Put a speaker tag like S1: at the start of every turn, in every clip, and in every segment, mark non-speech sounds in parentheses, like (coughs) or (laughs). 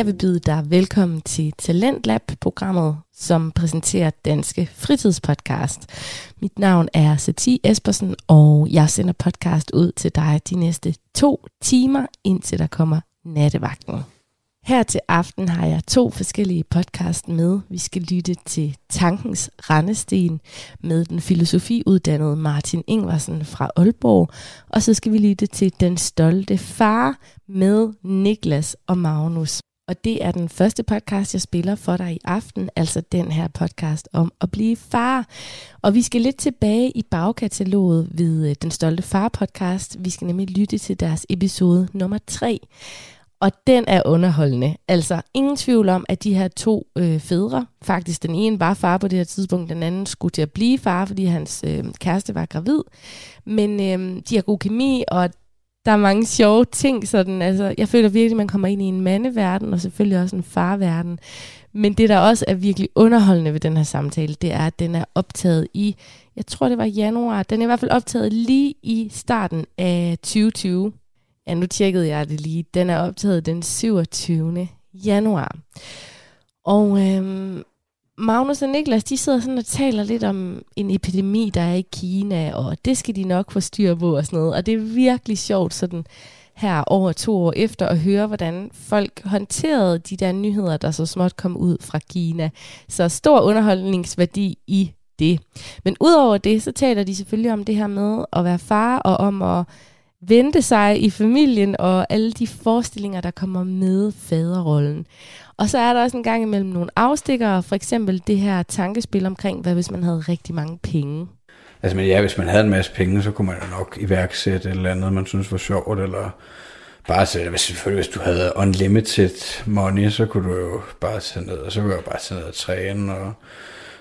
S1: Jeg vil byde dig velkommen til Talentlab-programmet, som præsenterer Danske Fritidspodcast. Mit navn er Sati Espersen, og jeg sender podcast ud til dig de næste to timer, indtil der kommer nattevagten. Her til aften har jeg to forskellige podcast med. Vi skal lytte til Tankens Randesten med den filosofiuddannede Martin Ingvarsen fra Aalborg. Og så skal vi lytte til Den Stolte Far med Niklas og Magnus. Og det er den første podcast, jeg spiller for dig i aften, altså den her podcast om at blive far. Og vi skal lidt tilbage i bagkataloget ved øh, Den Stolte Far podcast. Vi skal nemlig lytte til deres episode nummer 3. Og den er underholdende. Altså ingen tvivl om, at de her to øh, fædre, faktisk den ene var far på det her tidspunkt, den anden skulle til at blive far, fordi hans øh, kæreste var gravid. Men øh, de har god kemi, og der er mange sjove ting. Sådan, altså, jeg føler virkelig, at man kommer ind i en mandeverden, og selvfølgelig også en farverden. Men det, der også er virkelig underholdende ved den her samtale, det er, at den er optaget i, jeg tror det var januar, den er i hvert fald optaget lige i starten af 2020. Ja, nu tjekkede jeg det lige. Den er optaget den 27. januar. Og øhm, Magnus og Niklas, de sidder sådan og taler lidt om en epidemi, der er i Kina, og det skal de nok få styr på og sådan noget. Og det er virkelig sjovt sådan her over to år efter at høre, hvordan folk håndterede de der nyheder, der så småt kom ud fra Kina. Så stor underholdningsværdi i det. Men udover det, så taler de selvfølgelig om det her med at være far, og om at vente sig i familien, og alle de forestillinger, der kommer med faderrollen. Og så er der også en gang imellem nogle afstikkere, for eksempel det her tankespil omkring, hvad hvis man havde rigtig mange penge.
S2: Altså, men ja, hvis man havde en masse penge, så kunne man jo nok iværksætte et eller andet, man synes var sjovt, eller bare sætte, hvis, selvfølgelig hvis du havde unlimited money, så kunne du jo bare tage ned, og så kunne jeg jo bare tage ned og træne, og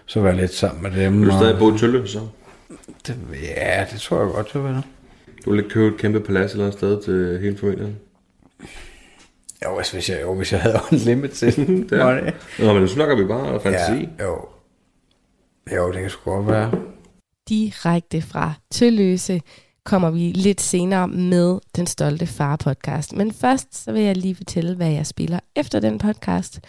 S2: så være lidt sammen med dem.
S3: Vil du stadig
S2: og,
S3: bo i Tølle, så?
S2: det, ja, det tror jeg godt, jeg vil.
S3: Du vil ikke købe et kæmpe palads eller et sted til hele familien?
S2: Jo, altså, hvis jeg, jo, hvis jeg havde (laughs) unlimited (laughs)
S3: Ja.
S2: money.
S3: Nå, men nu snakker vi bare om fantasi.
S2: Ja, jo. Jo, det kan sgu godt være.
S1: Direkte fra Tølløse kommer vi lidt senere med Den Stolte Far podcast. Men først så vil jeg lige fortælle, hvad jeg spiller efter den podcast.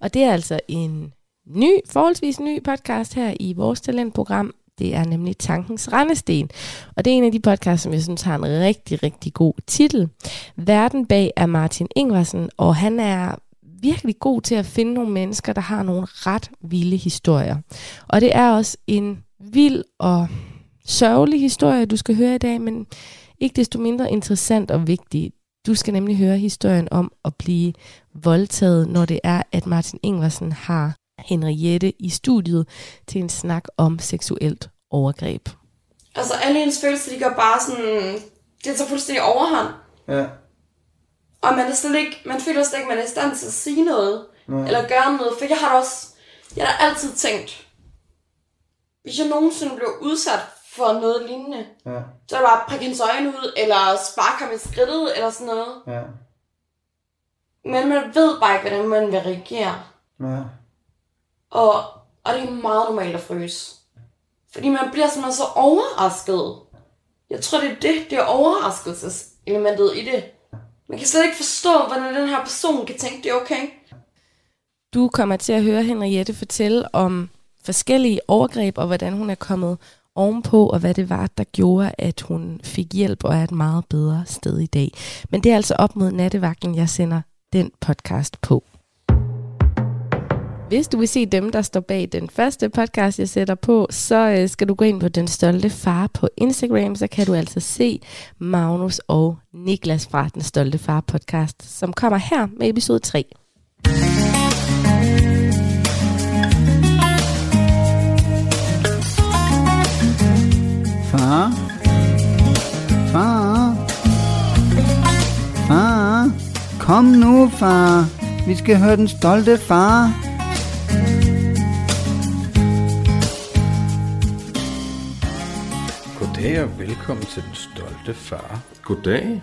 S1: Og det er altså en ny, forholdsvis ny podcast her i vores talentprogram. Det er nemlig Tankens Rendesten. Og det er en af de podcasts, som jeg synes har en rigtig, rigtig god titel. Verden bag er Martin Ingvarsen, og han er virkelig god til at finde nogle mennesker, der har nogle ret vilde historier. Og det er også en vild og sørgelig historie, du skal høre i dag, men ikke desto mindre interessant og vigtig. Du skal nemlig høre historien om at blive voldtaget, når det er, at Martin Ingvarsen har Henriette i studiet til en snak om seksuelt overgreb.
S4: Altså alle ens følelser, de går bare sådan, det tager fuldstændig overhånd.
S5: Ja.
S4: Og man er slet ikke, man føler slet ikke, man er i stand til at sige noget. Nej. Eller gøre noget. For jeg har da også, jeg har altid tænkt, hvis jeg nogensinde blev udsat for noget lignende,
S5: Ja.
S4: så er det bare at prikke hans øjne ud, eller sparke ham i skridtet, eller sådan noget.
S5: Ja.
S4: Men man ved bare ikke, hvordan man vil reagere.
S5: Ja.
S4: Og, og det er meget normalt at fryse. Fordi man bliver simpelthen så overrasket. Jeg tror, det er det, det er overraskelseselementet i det. Man kan slet ikke forstå, hvordan den her person kan tænke, det er okay.
S1: Du kommer til at høre Henriette fortælle om forskellige overgreb, og hvordan hun er kommet ovenpå, og hvad det var, der gjorde, at hun fik hjælp og er et meget bedre sted i dag. Men det er altså op mod nattevagten, jeg sender den podcast på. Hvis du vil se dem, der står bag den første podcast, jeg sætter på, så øh, skal du gå ind på Den Stolte Far på Instagram, så kan du altså se Magnus og Niklas fra Den Stolte Far podcast, som kommer her med episode 3.
S5: Far? Far? Far? Kom nu, far. Vi skal høre den stolte far.
S2: Goddag og velkommen til Den Stolte Far.
S3: Goddag.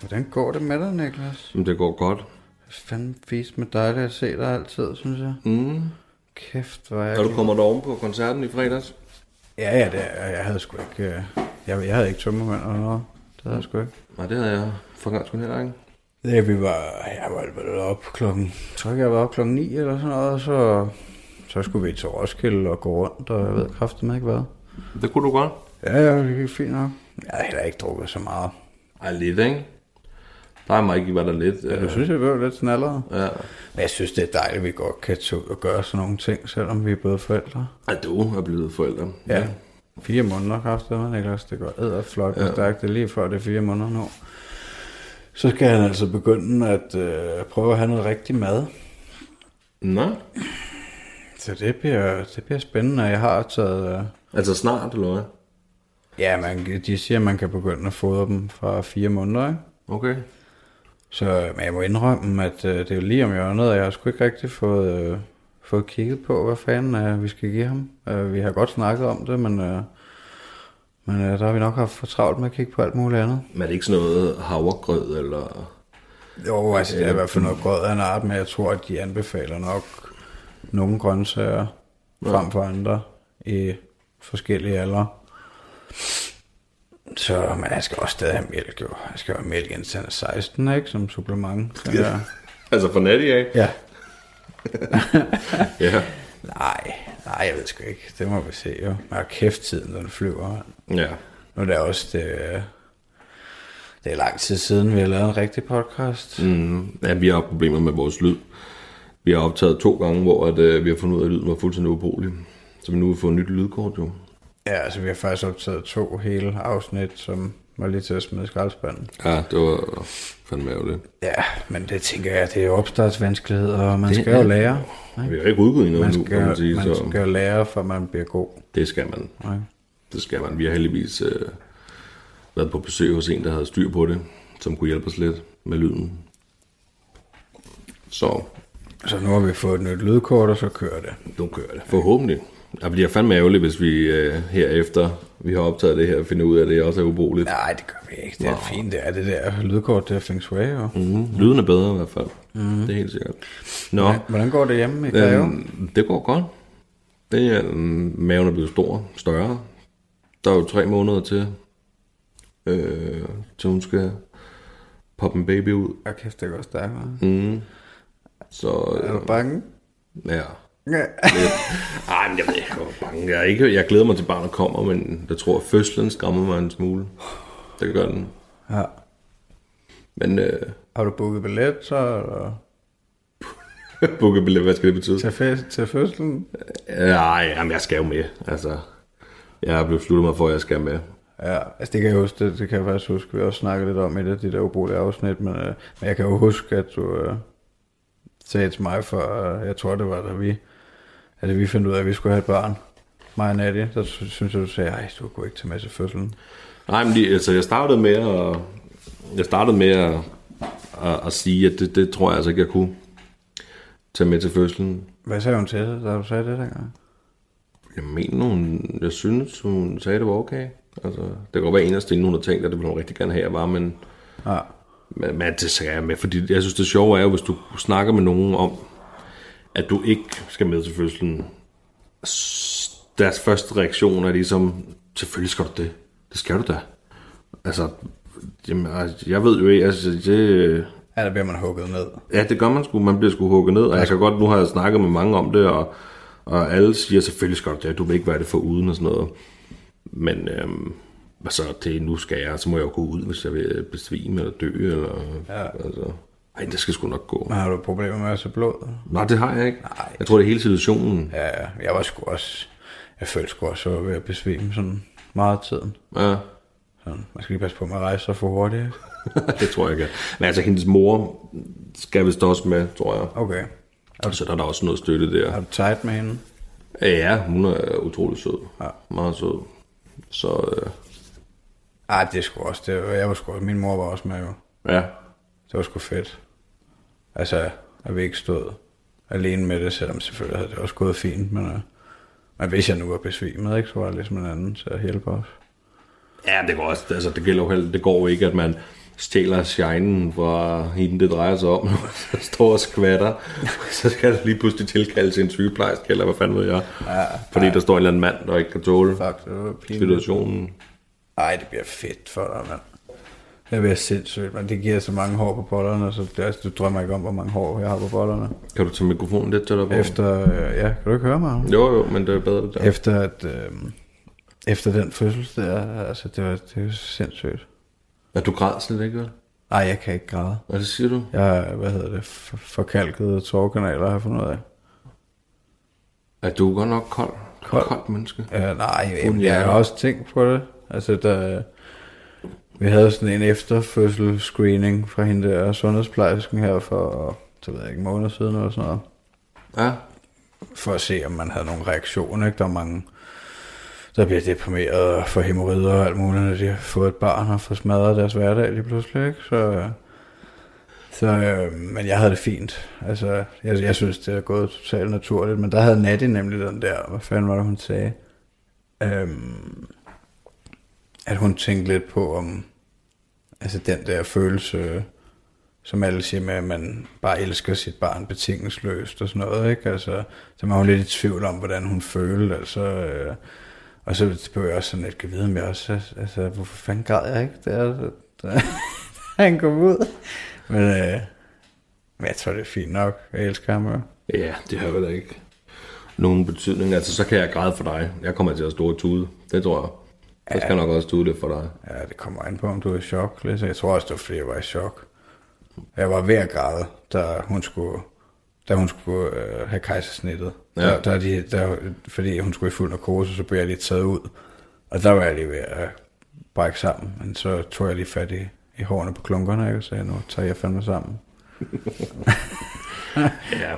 S2: Hvordan går det med dig, Niklas?
S3: Men det går godt.
S2: Fanden fisk med dejligt at se dig altid, synes jeg.
S3: Mm.
S2: Kæft, hvor jeg
S3: Er du
S2: glad.
S3: kommet oven på koncerten i fredags?
S2: Ja, ja, det jeg havde sgu ikke... øh, Jeg, jeg havde ikke tømmermænd eller noget. Det havde jeg sgu ikke.
S3: Nej, det havde jeg for gang sgu heller ikke.
S2: Ja, vi var, jeg var vel op klokken, jeg tror ikke, jeg var op klokken 9 eller sådan noget, og så, så skulle vi til Roskilde og gå rundt, og jeg ved kraftigt ikke hvad.
S3: Det kunne du godt.
S2: Ja, ja, det gik fint nok. Jeg har heller ikke drukket så meget.
S3: Ej, lidt, ikke? Der er mig ikke, var der lidt.
S2: Jeg
S3: Øh,
S2: synes, jeg var lidt snallere.
S3: ja.
S2: Men jeg synes, det er dejligt, at vi godt kan tage ud og gøre sådan nogle ting, selvom vi er både forældre.
S3: Ej, du er blevet forældre.
S2: Ja. Fire måneder kraftigt, men Niklas. Det går æderflot og
S3: Ja.
S2: stærkt. Det er lige før det er fire måneder nu. Så skal han altså begynde at øh, prøve at have noget rigtig mad.
S3: Nå,
S2: Så det bliver, det bliver spændende. Jeg har taget... Øh,
S3: altså snart, eller hvad?
S2: Ja, man, de siger, at man kan begynde at fodre dem fra fire måneder, ikke?
S3: Okay.
S2: Så men jeg må indrømme, at øh, det er jo lige om hjørnet, og jeg har sgu ikke rigtig fået, øh, fået kigget på, hvad fanden øh, vi skal give ham. Øh, vi har godt snakket om det, men, øh, men øh, der har vi nok haft for travlt med at kigge på alt muligt andet.
S3: Men er det ikke sådan noget havregrød, eller...
S2: Jo, altså det er i hvert fald noget grød af en art, men jeg tror, at de anbefaler nok nogle grøntsager frem for andre i forskellige aldre. Så, men jeg skal også stadig have mælk, jo. Jeg skal have mælk indtil han er 16, ikke? Som supplement. Den der.
S3: Altså for natty af?
S2: Ja. (laughs)
S3: Ja.
S2: Nej, nej, jeg ved sgu ikke. Det må vi se, jo. Men kæft tiden, den flyver.
S3: Ja.
S2: Nu er det også, det, det er lang tid siden, vi har lavet en rigtig podcast.
S3: Mm, ja, vi har problemer med vores lyd. Vi har optaget to gange, hvor at, øh, vi har fundet ud af, at lyden var fuldstændig ubrugelig. Så vi nu har fået et nyt lydkort, jo.
S2: Ja, altså vi har faktisk optaget to hele afsnit, som var lige til at smide skraldespanden.
S3: Ja, det var fandme ærgerligt.
S2: Ja, men det tænker jeg, det er jo opstartsvanskeligheder, og man
S3: Det
S2: skal jo
S3: er-
S2: lære.
S3: Vi har ikke udgået endnu,
S2: Man
S3: nu, kan man
S2: skal,
S3: sige,
S2: man
S3: så
S2: skal jo lære, for man bliver god.
S3: det skal man.
S2: Nej.
S3: Det skal man. Vi har heldigvis øh, været på besøg hos en, der havde styr på det, som kunne hjælpe os lidt med lyden. Så
S2: Så nu har vi fået et nyt lydkort, og så kører det.
S3: nu kører det. Forhåbentlig. Jeg bliver fandme ærgerligt, hvis vi øh, herefter, vi har optaget det her, finder ud af, at det også er ubrugeligt.
S2: Nej, det gør vi ikke. Det er fint, det er det der lydkort, det er Feng Shui, jo.
S3: Mm, lyden er bedre i hvert fald. Mm. Det er helt sikkert. Nå,
S2: Hvordan går det hjemme i Greve?
S3: øhm, det går godt. Det er, øhm, maven er blevet stor, større. Der er jo tre måneder til, øh, til hun skal poppe en baby ud.
S2: Jeg kæft, det går stærkere.
S3: Mm. Så
S2: Er
S3: øh,
S2: du bange?
S3: ja,
S2: Ja.
S3: Ej, men jeg ved ikke, er bange. Jeg, er ikke, jeg glæder mig til, at barnet kommer, men jeg tror, at fødslen skræmmer mig en smule. Det gør den.
S2: ja.
S3: Men øh,
S2: Har du booket billet, så? Eller? (laughs)
S3: bookebillet, hvad skal det betyde?
S2: Til, fest, til fødslen?
S3: Nej, jamen, jeg skal jo med. Altså, jeg har besluttet mig for, at jeg skal med.
S2: Ja, altså det kan jeg huske, det, det kan jeg faktisk huske, vi også snakkede lidt om i det, de der ubrugelige afsnit, men, øh, men jeg kan jo huske, at du øh, sagde til mig for, øh, jeg tror det var, da vi, at vi fandt ud af, at vi skulle have et barn, mig og Nadia, sy- synes jeg, du sagde, ej, du kunne ikke tage med til fødslen.
S3: Nej, men lige, altså, jeg startede med at, jeg startede med at, at, at sige, at det, det tror jeg altså ikke, jeg kunne tage med til fødslen.
S2: Hvad sagde hun til det, da du sagde det dengang?
S3: Jeg mener, hun, jeg synes, hun sagde, det var okay. Altså, det kan godt være en af stenene, hun har tænkt, at det ville hun rigtig gerne have, jeg var, men,
S2: Ja,
S3: men, men det sagde jeg med, fordi jeg synes, det sjove er jo, hvis du snakker med nogen om, at du ikke skal med til fødslen, deres første reaktion er ligesom, selvfølgelig skal du det. Det skal du da. Altså, jamen, jeg ved jo ikke, altså, det,
S2: ja der bliver man hugget ned.
S3: Ja, det gør man sgu. Man bliver sgu hugget ned. Og jeg kan godt, nu har jeg snakket med mange om det, og, og alle siger, selvfølgelig skal du det, du vil ikke være det for uden og sådan noget. Men øhm, altså, det nu skal jeg, så må jeg jo gå ud, hvis jeg vil besvime eller dø, eller ja. altså. Ej, det skal sgu nok gå.
S2: Men har du problemer med at se blod?
S3: Nej, det har jeg ikke. Nej. Jeg tror, det er hele situationen.
S2: Ja, jeg var sgu også, jeg følte sgu også, at jeg var ved at besvime sådan meget af tiden.
S3: Ja,
S2: Sådan, man skal lige passe på med at rejse sig for hurtigt. (laughs)
S3: det tror jeg ikke. Men altså, hendes mor skal vist også med, tror jeg.
S2: Okay.
S3: Så der er der også noget støtte der.
S2: Har du tight med hende?
S3: Ja, hun er utrolig sød.
S2: Ja.
S3: Meget sød. Så øh,
S2: Ej, det er sgu også, det, jeg var sgu, min mor var også med jo.
S3: ja,
S2: Det var sgu fedt. Altså, at vi ikke stod alene med det, selvom selvfølgelig havde det også gået fint, men, uh, men hvis jeg nu var besvimet, ikke, så var der ligesom en anden til at hjælpe os.
S3: Ja, det går også. Altså, det, gælder jo heller, det går jo ikke, at man stjæler shinen fra hende, det drejer sig om, (laughs) så står og skvatter. så skal der lige pludselig tilkaldes en sygeplejerske, eller hvad fanden ved jeg.
S2: Ja,
S3: Fordi der står en eller anden mand, der ikke kan tåle
S2: Fuck, det
S3: situationen.
S2: Ej, det bliver fedt for dig, mand. Det er sindssygt, men det giver så mange hår på bollerne, så det, altså, du drømmer ikke om, hvor mange hår jeg har på bollerne.
S3: Kan du tage mikrofonen lidt til dig på?
S2: Efter, øh, ja, kan du ikke høre mig?
S3: Jo, jo, men det er bedre der.
S2: Efter, at, øh, efter den fødsel der, altså det var, det var sindssygt.
S3: Er du græd slet ikke, vel?
S2: Nej, jeg kan ikke græde.
S3: Hvad det siger du?
S2: Jeg hvad hedder det, for- forkalkede tårkanaler, har jeg fundet ud af.
S3: Er du godt nok kold?
S2: Kold.
S3: Koldt menneske.
S2: Ja, nej, jamen, jeg har også tænkt på det. Altså, der, vi havde sådan en efterfødsel-screening fra hende der sundhedsplejersken her for, så ved jeg ikke, en måned siden eller sådan noget.
S3: Ja.
S2: For at se, om man havde nogle reaktioner. Ikke? Der er mange, der bliver deprimeret og får hemorrider og alt muligt, når de har fået et barn og får smadret deres hverdag lige pludselig. Ikke? Så, så, øh, men jeg havde det fint. Altså, jeg, jeg synes, det er gået totalt naturligt. Men der havde Natty nemlig den der, hvad fanden var det, hun sagde? Øhm, at hun tænkte lidt på, om altså den der følelse, som alle siger med, at man bare elsker sit barn betingelsesløst og sådan noget, ikke? Altså, så var hun lidt i tvivl om, hvordan hun følte, altså, øh, og så blev jeg også sådan lidt, kan vide, om jeg også, altså, hvorfor fanden græd jeg ikke, der, der, han kom ud. Men, øh, men jeg tror, det er fint nok. Jeg elsker ham jo.
S3: Ja, det har vel ikke nogen betydning. Altså, så kan jeg græde for dig. Jeg kommer til at stå og tude. Det tror jeg. Jeg skal nok også tude lidt for dig.
S2: Ja, det kommer an på, om du er i chok. Lidt. Jeg tror også, det var, fordi jeg var i chok. Jeg var ved at græde, da hun skulle, da hun skulle øh, have kejsersnittet.
S3: Ja.
S2: Ja. Der, der, er de, der, fordi hun skulle i fuld narkose, så blev jeg lige taget ud. Og der var jeg lige ved at brække sammen. Men så tog jeg lige fat i, i hårene på klunkerne, ikke? og sagde, nu tager jeg fandme sammen. (laughs)
S3: Ja.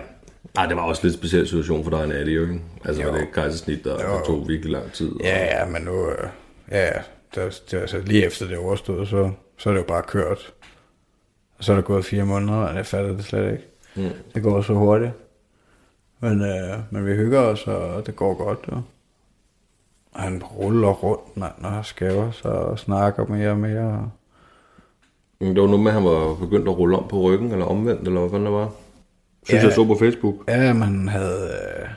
S3: Ej, det var også lidt en speciel situation for dig, Natty, jo ikke? Altså,
S2: Jo.
S3: var det et kejsersnit, der, der tog virkelig lang tid. og-
S2: Ja, ja, men nu... Øh, ja, det, det, altså, lige efter det overstod, så, så er det jo bare kørt. Og så er der gået fire måneder, og jeg fatter det slet ikke.
S3: Mm.
S2: Det går så hurtigt. Men, øh, men vi hygger os, og det går godt. Og han ruller rundt, mand, og skæver sig og snakker mere og mere.
S3: Men Det var noget med, at han var begyndt at rulle om på ryggen, eller omvendt, eller hvad fanden det var. Synes
S2: Ja.
S3: jeg så på Facebook.
S2: Ja, man havde... Øh,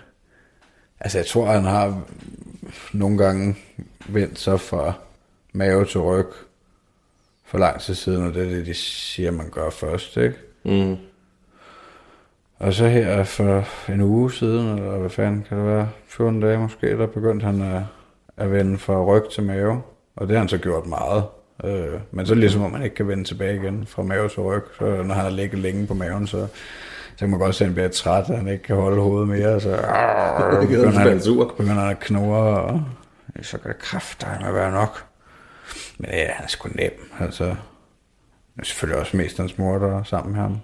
S2: altså, jeg tror, han har nogle gange vendt sig fra mave til ryg for lang tid siden, og det er det, de siger, man gør først, ikke?
S3: Mm.
S2: Og så her for en uge siden, eller hvad fanden kan det være, 14 dage måske, der begyndte han at, at vende fra ryg til mave. Og det har han så gjort meget. Øh, men så ligesom om man ikke kan vende tilbage igen fra mave til ryg, så når han har ligget længe på maven, så, så kan man godt se, at han bliver træt, at han ikke kan holde hovedet mere. Så (laughs)
S3: han
S2: begynder, han, begynder han at knurre, og så kan det kraft med være nok. Men ja, han er sgu nem. Altså, selvfølgelig også mest hans mor, der er sammen med ham.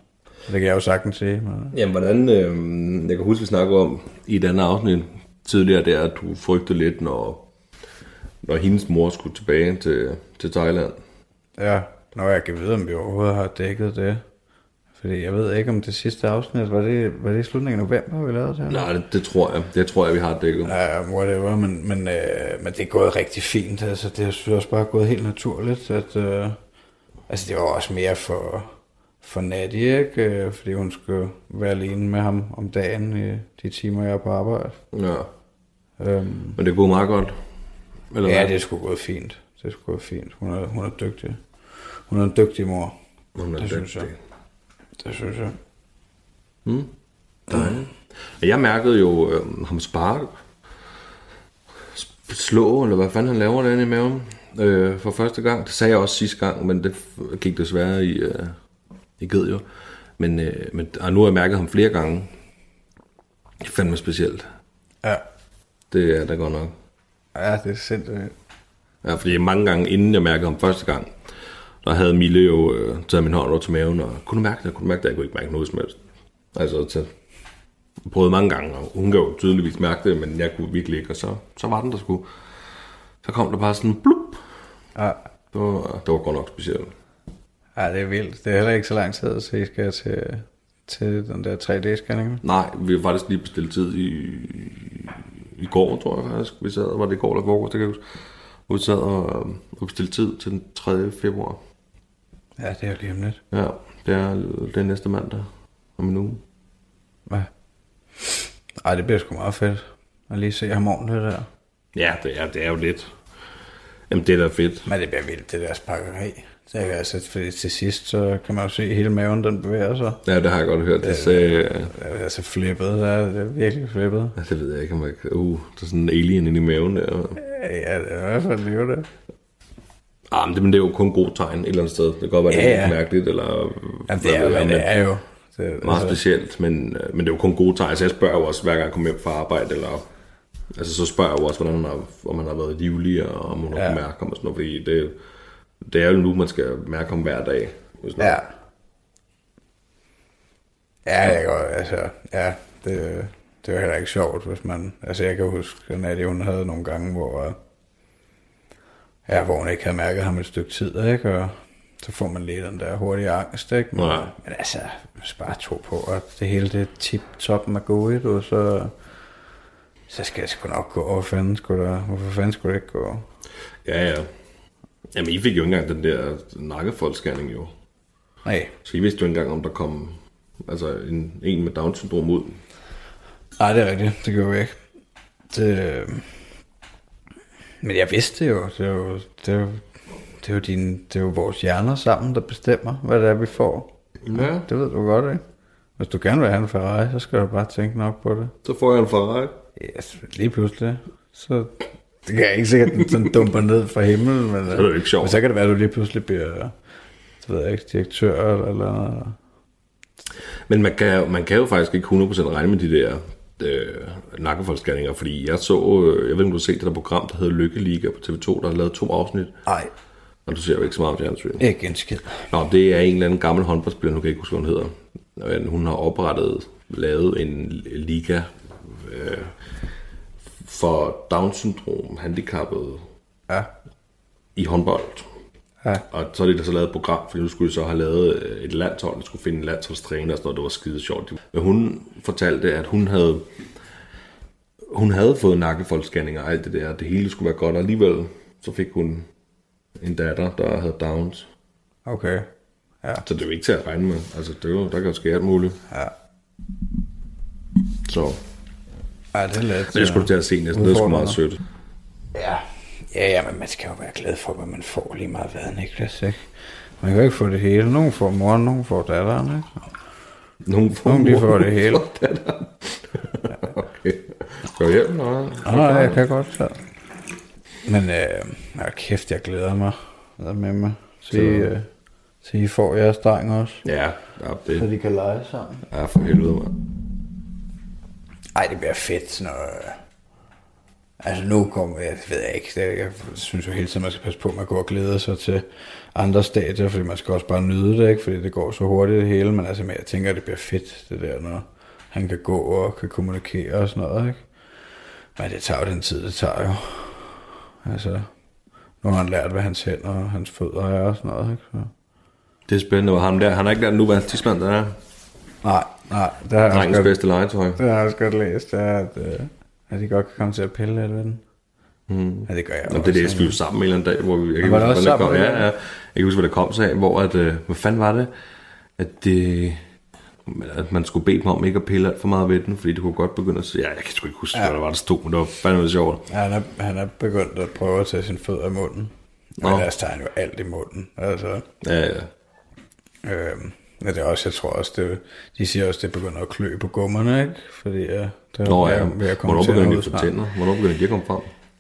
S2: Det kan jeg jo sagtens sige. Men...
S3: Jamen, hvordan... Øh, jeg kan huske, vi snakkede om i et andet afsnit tidligere, der, at du frygtede lidt, når, når hendes mor skulle tilbage til, til Thailand.
S2: Ja, når jeg kan vide, om vi overhovedet har dækket det. Fordi jeg ved ikke, om det sidste afsnit, var det, var det i slutningen af november, vi lavede det her?
S3: Nej, det, det tror jeg. Det tror jeg, vi har dækket.
S2: Ja, whatever, men, men, øh, men det er gået rigtig fint. Altså, det er også bare gået helt naturligt. At, øh, altså, det var også mere for, for Natty, ikke? Øh, Fordi hun skulle være alene med ham om dagen i de timer, jeg er på arbejde.
S3: Ja.
S2: Øhm,
S3: Men det går meget godt. Eller
S2: ja,
S3: hvad?
S2: det sgu gået fint. Det sgu gået fint. Hun er, hun er dygtig. Hun er en dygtig mor.
S3: Hun er
S2: det synes
S3: dygtig.
S2: jeg. Det synes jeg.
S3: Dejligt. Og Jeg mærkede jo øh, ham sparke, sp- slå, eller hvad fanden han laver derinde i maven, øh, for første gang. Det sagde jeg også sidste gang, men det gik desværre i, øh, i ged jo. Men, øh, men og nu har jeg mærket ham flere gange. Det er fandme specielt.
S2: Ja.
S3: Det er da godt nok.
S2: Ja, det er sindssygt.
S3: Ja, fordi mange gange inden jeg mærkede ham første gang, der havde Mille jo øh, taget min hånd over til maven, og kunne du mærke det? Kunne du mærke det? Jeg kunne ikke mærke noget som helst. Altså, til, prøvede mange gange, og hun kan jo tydeligvis mærke det, men jeg kunne virkelig ikke, og så, så var den der skulle. Så kom der bare sådan blup.
S2: Ja.
S3: Det var, det var godt nok specielt.
S2: ja, det er vildt. Det er heller ikke så lang tid, så I skal til, til den der 3D-scanning.
S3: Nej, vi har faktisk lige bestilt tid i, i går, tror jeg faktisk. Vi sad, var det i går eller forgårs, det kan jeg huske. Hvor vi sad og, og bestilte tid til den 3. februar.
S2: Ja, det er jo lige om lidt.
S3: Ja, det er, det er næste mandag om en uge.
S2: Ja. Ej, det bliver sgu meget fedt. At lige se ham ordentligt der.
S3: Ja, det er, det er jo lidt. Jamen, det er da fedt.
S2: Men det bliver vildt, det der spakkeri. Det er altså, fordi til sidst, så kan man jo se, at hele maven, den bevæger sig.
S3: Ja, det har jeg godt hørt. Det, sagde,
S2: Det er altså flippet, det er, det er virkelig flippet.
S3: ja, det ved jeg ikke, om jeg. Uh, der er sådan en alien inde i maven der.
S2: Ja, det er i hvert fald lige det.
S3: Ah, men det, men det er jo kun god tegn et eller andet sted. Det kan godt være, det
S2: Ja,
S3: er
S2: ja.
S3: mærkeligt, eller...
S2: Jamen, det er jo,
S3: ved jeg,
S2: det er jo. Det,
S3: meget
S2: altså,
S3: specielt, men, øh, men det er jo kun gode tegn. Altså jeg spørger jo også, hver gang jeg kommer hjem fra arbejde, eller, altså så spørger jeg jo også, hvordan han har, om han har været livlig, og om hun har
S2: Ja.
S3: mærke om og sådan noget, fordi det, det er jo nu, man skal mærke om hver dag.
S2: Ja. Ja, jeg går, altså, ja, det, det var heller ikke sjovt, hvis man, altså jeg kan huske, at Nadia, hun havde nogle gange, hvor, ja, hvor hun ikke havde mærket ham et stykke tid, ikke, og så får man lidt den der hurtige angst, ikke, men,
S3: Ja.
S2: men altså, bare tro på, at det hele det tip-top med gode, du, så, så skal det sgu nok gå, hvorfor fanden skulle der, hvorfor fanden skulle det ikke gå?
S3: Ja, ja. Jamen, I fik jo ikke engang den der nakkefoldsscanning jo.
S2: Nej,
S3: Så I vidste jo ikke engang, om der kom altså en, en med Down-syndrom ud.
S2: Nej, det er rigtigt. Det gjorde vi ikke. Det, men jeg vidste det jo. Det er jo, det er jo, det er jo, din, det er jo vores hjerner sammen, der bestemmer, hvad det er, vi får.
S3: Ja.
S2: Det ved du godt, ikke? Hvis du gerne vil have en Ferrari, så skal du bare tænke nok på det.
S3: Så får jeg en Ferrari.
S2: Yes, lige pludselig. Så det kan jeg ikke sikkert, den sådan dumper ned fra himlen. Men,
S3: er det jo ikke sjovt.
S2: Men så kan det være, at du lige pludselig bliver, det ved jeg ikke, direktør eller noget.
S3: Men man kan, man kan jo faktisk ikke 100% regne med de der øh, nakkefoldsscanninger, fordi jeg så, øh, jeg ved ikke om du har set det der program, der hedder Lykkeliga på TV2, der har lavet to afsnit,
S2: Nej,
S3: og du ser jo ikke så meget om fjernsyn.
S2: ikke en skid.
S3: Nå, det er en eller anden gammel håndboldspiller, nu kan jeg ikke huske, hvad hun hedder. Hun har oprettet, lavet en liga øh, for Down-syndrom, handicappede
S2: Ja.
S3: i håndbold.
S2: Ja.
S3: Og så er det der så lavet et program, fordi nu skulle de så have lavet øh, et landshold, der skulle finde en landsholdstræner og sådan noget, det var skide sjovt. Men hun fortalte, at hun havde, hun havde fået nakkefoldsscanninger og alt det der, det hele skulle være godt, og alligevel så fik hun en datter, der havde Downs.
S2: Okay. Ja.
S3: Så det er jo ikke til at regne med. Altså, det er jo, der kan jo ske alt muligt.
S2: Ja.
S3: Så
S2: Ja, det er let.
S3: det skulle du til at se næsten. Det er sgu meget sødt.
S2: Ja. Ja, ja, men man skal jo være glad for, hvad man får lige meget hvad, Niklas, ikke? Man kan jo ikke få det hele. Nogle får moren, nogle får datteren, ikke?
S3: Nogle får,
S2: Nogle de får det hele. (laughs)
S3: okay. Skal jeg hjem? Nej.
S2: Nå, nej, jeg kan godt så. Men øh, ja, kæft, jeg glæder mig Hvad med mig. Så, I, øh, så I får jeres dreng også.
S3: Ja, ja, det
S2: Så de kan lege sammen.
S3: er for helvede, mand.
S2: Ej, det bliver fedt, når... Altså nu kommer jeg, ved jeg ikke, det, jeg synes jo hele tiden, man skal passe på, at man går og glæder sig til andre stadier, fordi man skal også bare nyde det, ikke? fordi det går så hurtigt det hele, men altså, men jeg tænker, at det bliver fedt, det der, når han kan gå og kan kommunikere og sådan noget, ikke? Men det tager jo den tid, det tager jo. Altså, nu har han lært, hvad hans hænder og hans fødder er og sådan noget, ikke? Så.
S3: Det er spændende, hvor ham der, han har ikke lært nu, hvad hans tidsmand er.
S2: Nej, nej, det har jeg også
S3: Drengens
S2: godt,
S3: bedste legetøj.
S2: det har jeg også godt læst, det er, at, øh, at de godt kan komme til at pille lidt ved den.
S3: Mm.
S2: Ja, det gør jeg også.
S3: det læste vi jo sammen en eller anden dag, hvor vi, jeg kan
S2: var det
S3: huske, det kom. Ja, ja. Jeg kan huske, hvad det kom sig af, hvor at, øh, hvad fanden var det? At det, at man skulle bede dem om ikke at pille alt for meget ved den, fordi det kunne godt begynde at se, ja, jeg kan sgu ikke huske, ja. hvad der var, der stod, men det var fandme sjovt.
S2: Ja, han, er, han er begyndt at prøve at tage sine fødder i munden. Men
S3: Nå.
S2: ellers tager han jo alt i munden. Altså,
S3: Ja, ja.
S2: øhm, ja, det er også, jeg tror også, det, de siger også, det begynder at klø på gummerne, ikke? Fordi ja, det
S3: Nå ja,
S2: at- ved at komme
S3: hvornår
S2: tænder
S3: begynder de at
S2: snart.
S3: tænder? Hvornår begynder de at komme frem?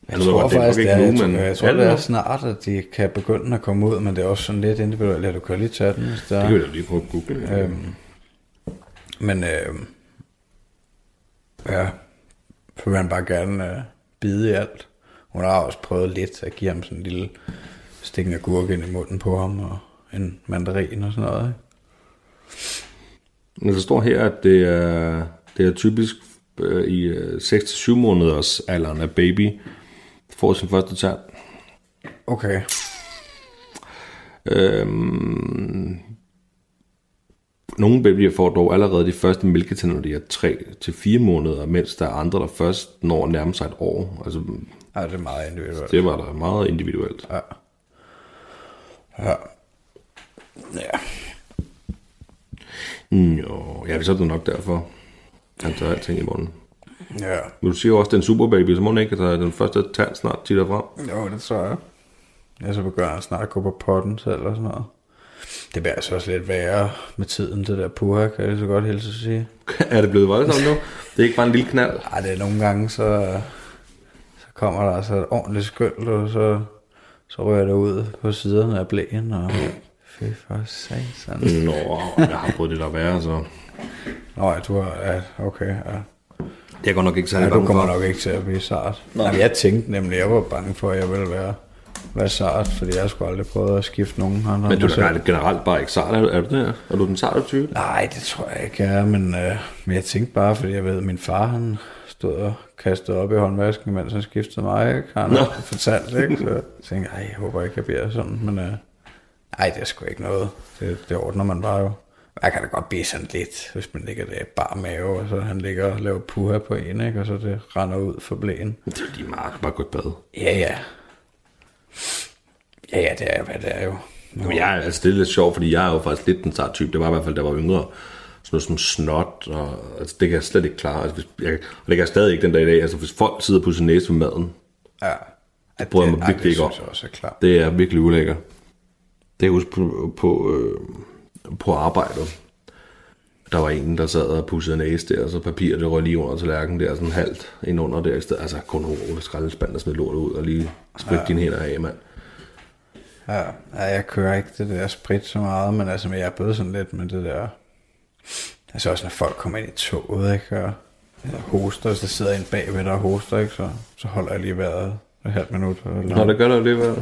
S2: Jeg
S3: ved
S2: tror
S3: godt, er
S2: faktisk, det er,
S3: ikke
S2: jeg,
S3: nu,
S2: tror,
S3: men
S2: jeg tror,
S3: er
S2: det er snart, at de kan begynde at komme ud, men det er også sådan lidt individuelt. Ja, du kan lige tage den, der
S3: Det kan da lige prøve at google.
S2: Øhm, men øhm, ja, vil han bare gerne øh, bide i alt. Hun har også prøvet lidt at give ham sådan en lille stik af gurk ind i munden på ham, og en mandarin og sådan noget. Ikke?
S3: Men der står her, at det er, det er typisk øh, i øh, 6-7 måneders alderen, at baby får sin første tand.
S2: Okay.
S3: Øhm, nogle babyer får dog allerede de første mælketænder, når de er 3-4 måneder, mens der er andre, der først når at nærme sig et år. Altså,
S2: Ja, det er meget individuelt.
S3: det var da meget individuelt.
S2: Ja. Ja. Ja.
S3: Jo, ja, så er det nok derfor. Han tager alting i munden.
S2: Ja.
S3: Men du siger også, den superbaby, så må den ikke, er den første tand snart titter frem.
S2: Jo, det tror jeg. Ja, så begynder han snart at gå på potten selv og sådan noget. Det bliver altså også lidt værre med tiden, det der puha, kan jeg så godt hilse at sige. (laughs)
S3: er det blevet voldsomt nu? Det er ikke bare en lille knald?
S2: Ej, det er nogle gange, så, så kommer der altså et ordentligt skyld, og så, så rører det ud på siderne af blæen, og fy for satan.
S3: Nå, jeg har prøvet det der værre, så...
S2: Nå, ja, du har, ja, okay, ja.
S3: Jeg går nok ikke
S2: Ja,
S3: særlig
S2: du
S3: bange
S2: kommer
S3: for.
S2: nok ikke til at blive sart. Jamen, jeg tænkte nemlig, jeg var bange for, at jeg ville være, være sart, fordi jeg skulle aldrig prøve at skifte nogen andre.
S3: Men du er generelt bare ikke sart, er du, er du det? Er du den sarte type?
S2: Nej, det tror jeg ikke, jeg er, men, øh, men jeg tænkte bare, fordi jeg ved, at min far, han stod og kastede op i håndvasken, mens han skiftede mig, ikke? Han har fortalt, ikke? Så jeg tænkte, ej, jeg håber ikke, jeg bliver sådan, men øh, nej, det er sgu ikke noget. Det, det ordner man bare jo. Jeg kan da godt blive sådan lidt, hvis man ligger der i bar mave, og så han ligger og laver puha på en, ikke? Og så det render ud for blæen.
S3: Det er lige meget, bare gå i bad.
S2: Ja, ja. Ja, ja, det er hvad det er jo.
S3: Jamen, jeg, er- altså, det er lidt sjovt, fordi jeg er jo faktisk lidt den sart type. Det var i hvert fald, da jeg var yngre. Sådan noget som snot, og altså, det kan jeg slet ikke klare. Altså, hvis, jeg, og det kan jeg stadig ikke den dag i dag. Altså, hvis folk sidder på sin næse ved maden,
S2: Ja.
S3: det bryder jeg mig virkelig ikke om.
S2: Er.
S3: Det er virkelig ulækkert. Det er husk på, på, øh, på arbejdet. Der var en, der sad og pudsede næse der, og så papir, det røg lige under tallerkenen der, sådan halvt ind under der i stedet. Altså kun over skraldespand og smidt lortet ud, og lige sprit ja. dine hænder af, mand.
S2: Ja, ja, jeg kører ikke det der sprit så meget, men altså, men jeg er blevet sådan lidt med det der... Altså også når folk kommer ind i toget, ikke, og jeg hoster, hvis der sidder en bagved der og hoster, ikke, så, så holder jeg lige vejret et halvt minut. Eller,
S3: Nå, det gør der det, hvad?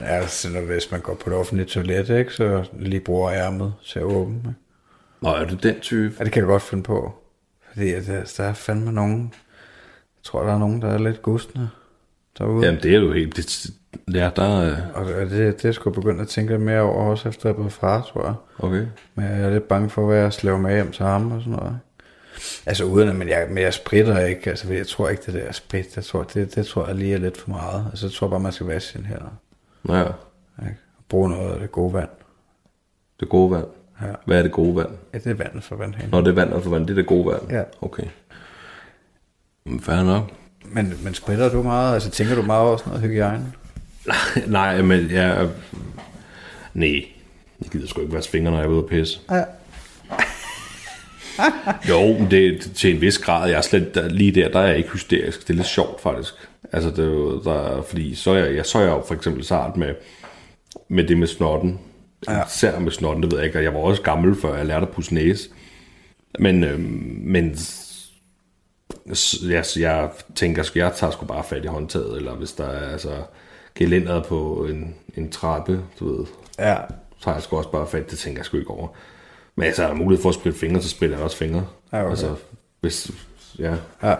S2: ja, når, hvis man går på det offentlige toilet, ikke, så lige bruger ærmet til at åbne. Ikke?
S3: Nå, er du den type?
S2: Ja, det kan jeg godt finde på. Fordi at, altså, der er fandme nogen... Jeg tror, der er nogen, der er lidt gustne derude.
S3: Jamen, det er jo helt... Det, ja, der er...
S2: Og det, det er sgu begyndt at tænke mere over, også efter jeg blevet far, tror jeg.
S3: Okay.
S2: Men jeg er lidt bange for, hvad jeg slæver med hjem til ham og sådan noget. Altså uden at, men jeg, men jeg spritter ikke, altså jeg tror ikke, det der sprit, jeg tror, det, det tror jeg lige er lidt for meget. Altså jeg tror bare, man skal vaske sine hænder.
S3: Nå ja,
S2: Ikke? Og bruge noget af det gode vand.
S3: det gode vand.
S2: Ja.
S3: Hvad er det gode vand?
S2: Ja, det er vandet for vandhanen.
S3: Når det er vand og for vand, det er det gode vand?
S2: Ja.
S3: Okay. Men fair nok.
S2: Men, men spritter du meget? Altså tænker du meget over sådan noget hygiejne? (laughs)
S3: Nej, men jeg... Nej, jeg gider sgu ikke vaske fingre, når jeg er ude at pisse.
S2: Ja. (laughs)
S3: Jo, men det er til en vis grad. Jeg er slet, der, lige der, der er jeg ikke hysterisk. Det er lidt sjovt, faktisk. Altså, det er jo, der, fordi så er jeg, jeg, så er jeg jo for eksempel sart med, med det med snotten. Ja. Især med snotten, det ved jeg ikke. Og jeg var også gammel, før jeg lærte at pusse næse. Men, øh, men jeg, jeg tænker, at jeg tager sgu bare fat i håndtaget, eller hvis der er altså gelænderet på en, en trappe, du ved,
S2: Ja.
S3: så har jeg sgu også bare fat, det tænker jeg sgu ikke over. Men altså, er der mulighed for at spritte fingre, så spritter jeg også fingre.
S2: Ja, okay.
S3: Altså, hvis, ja.
S2: Ja.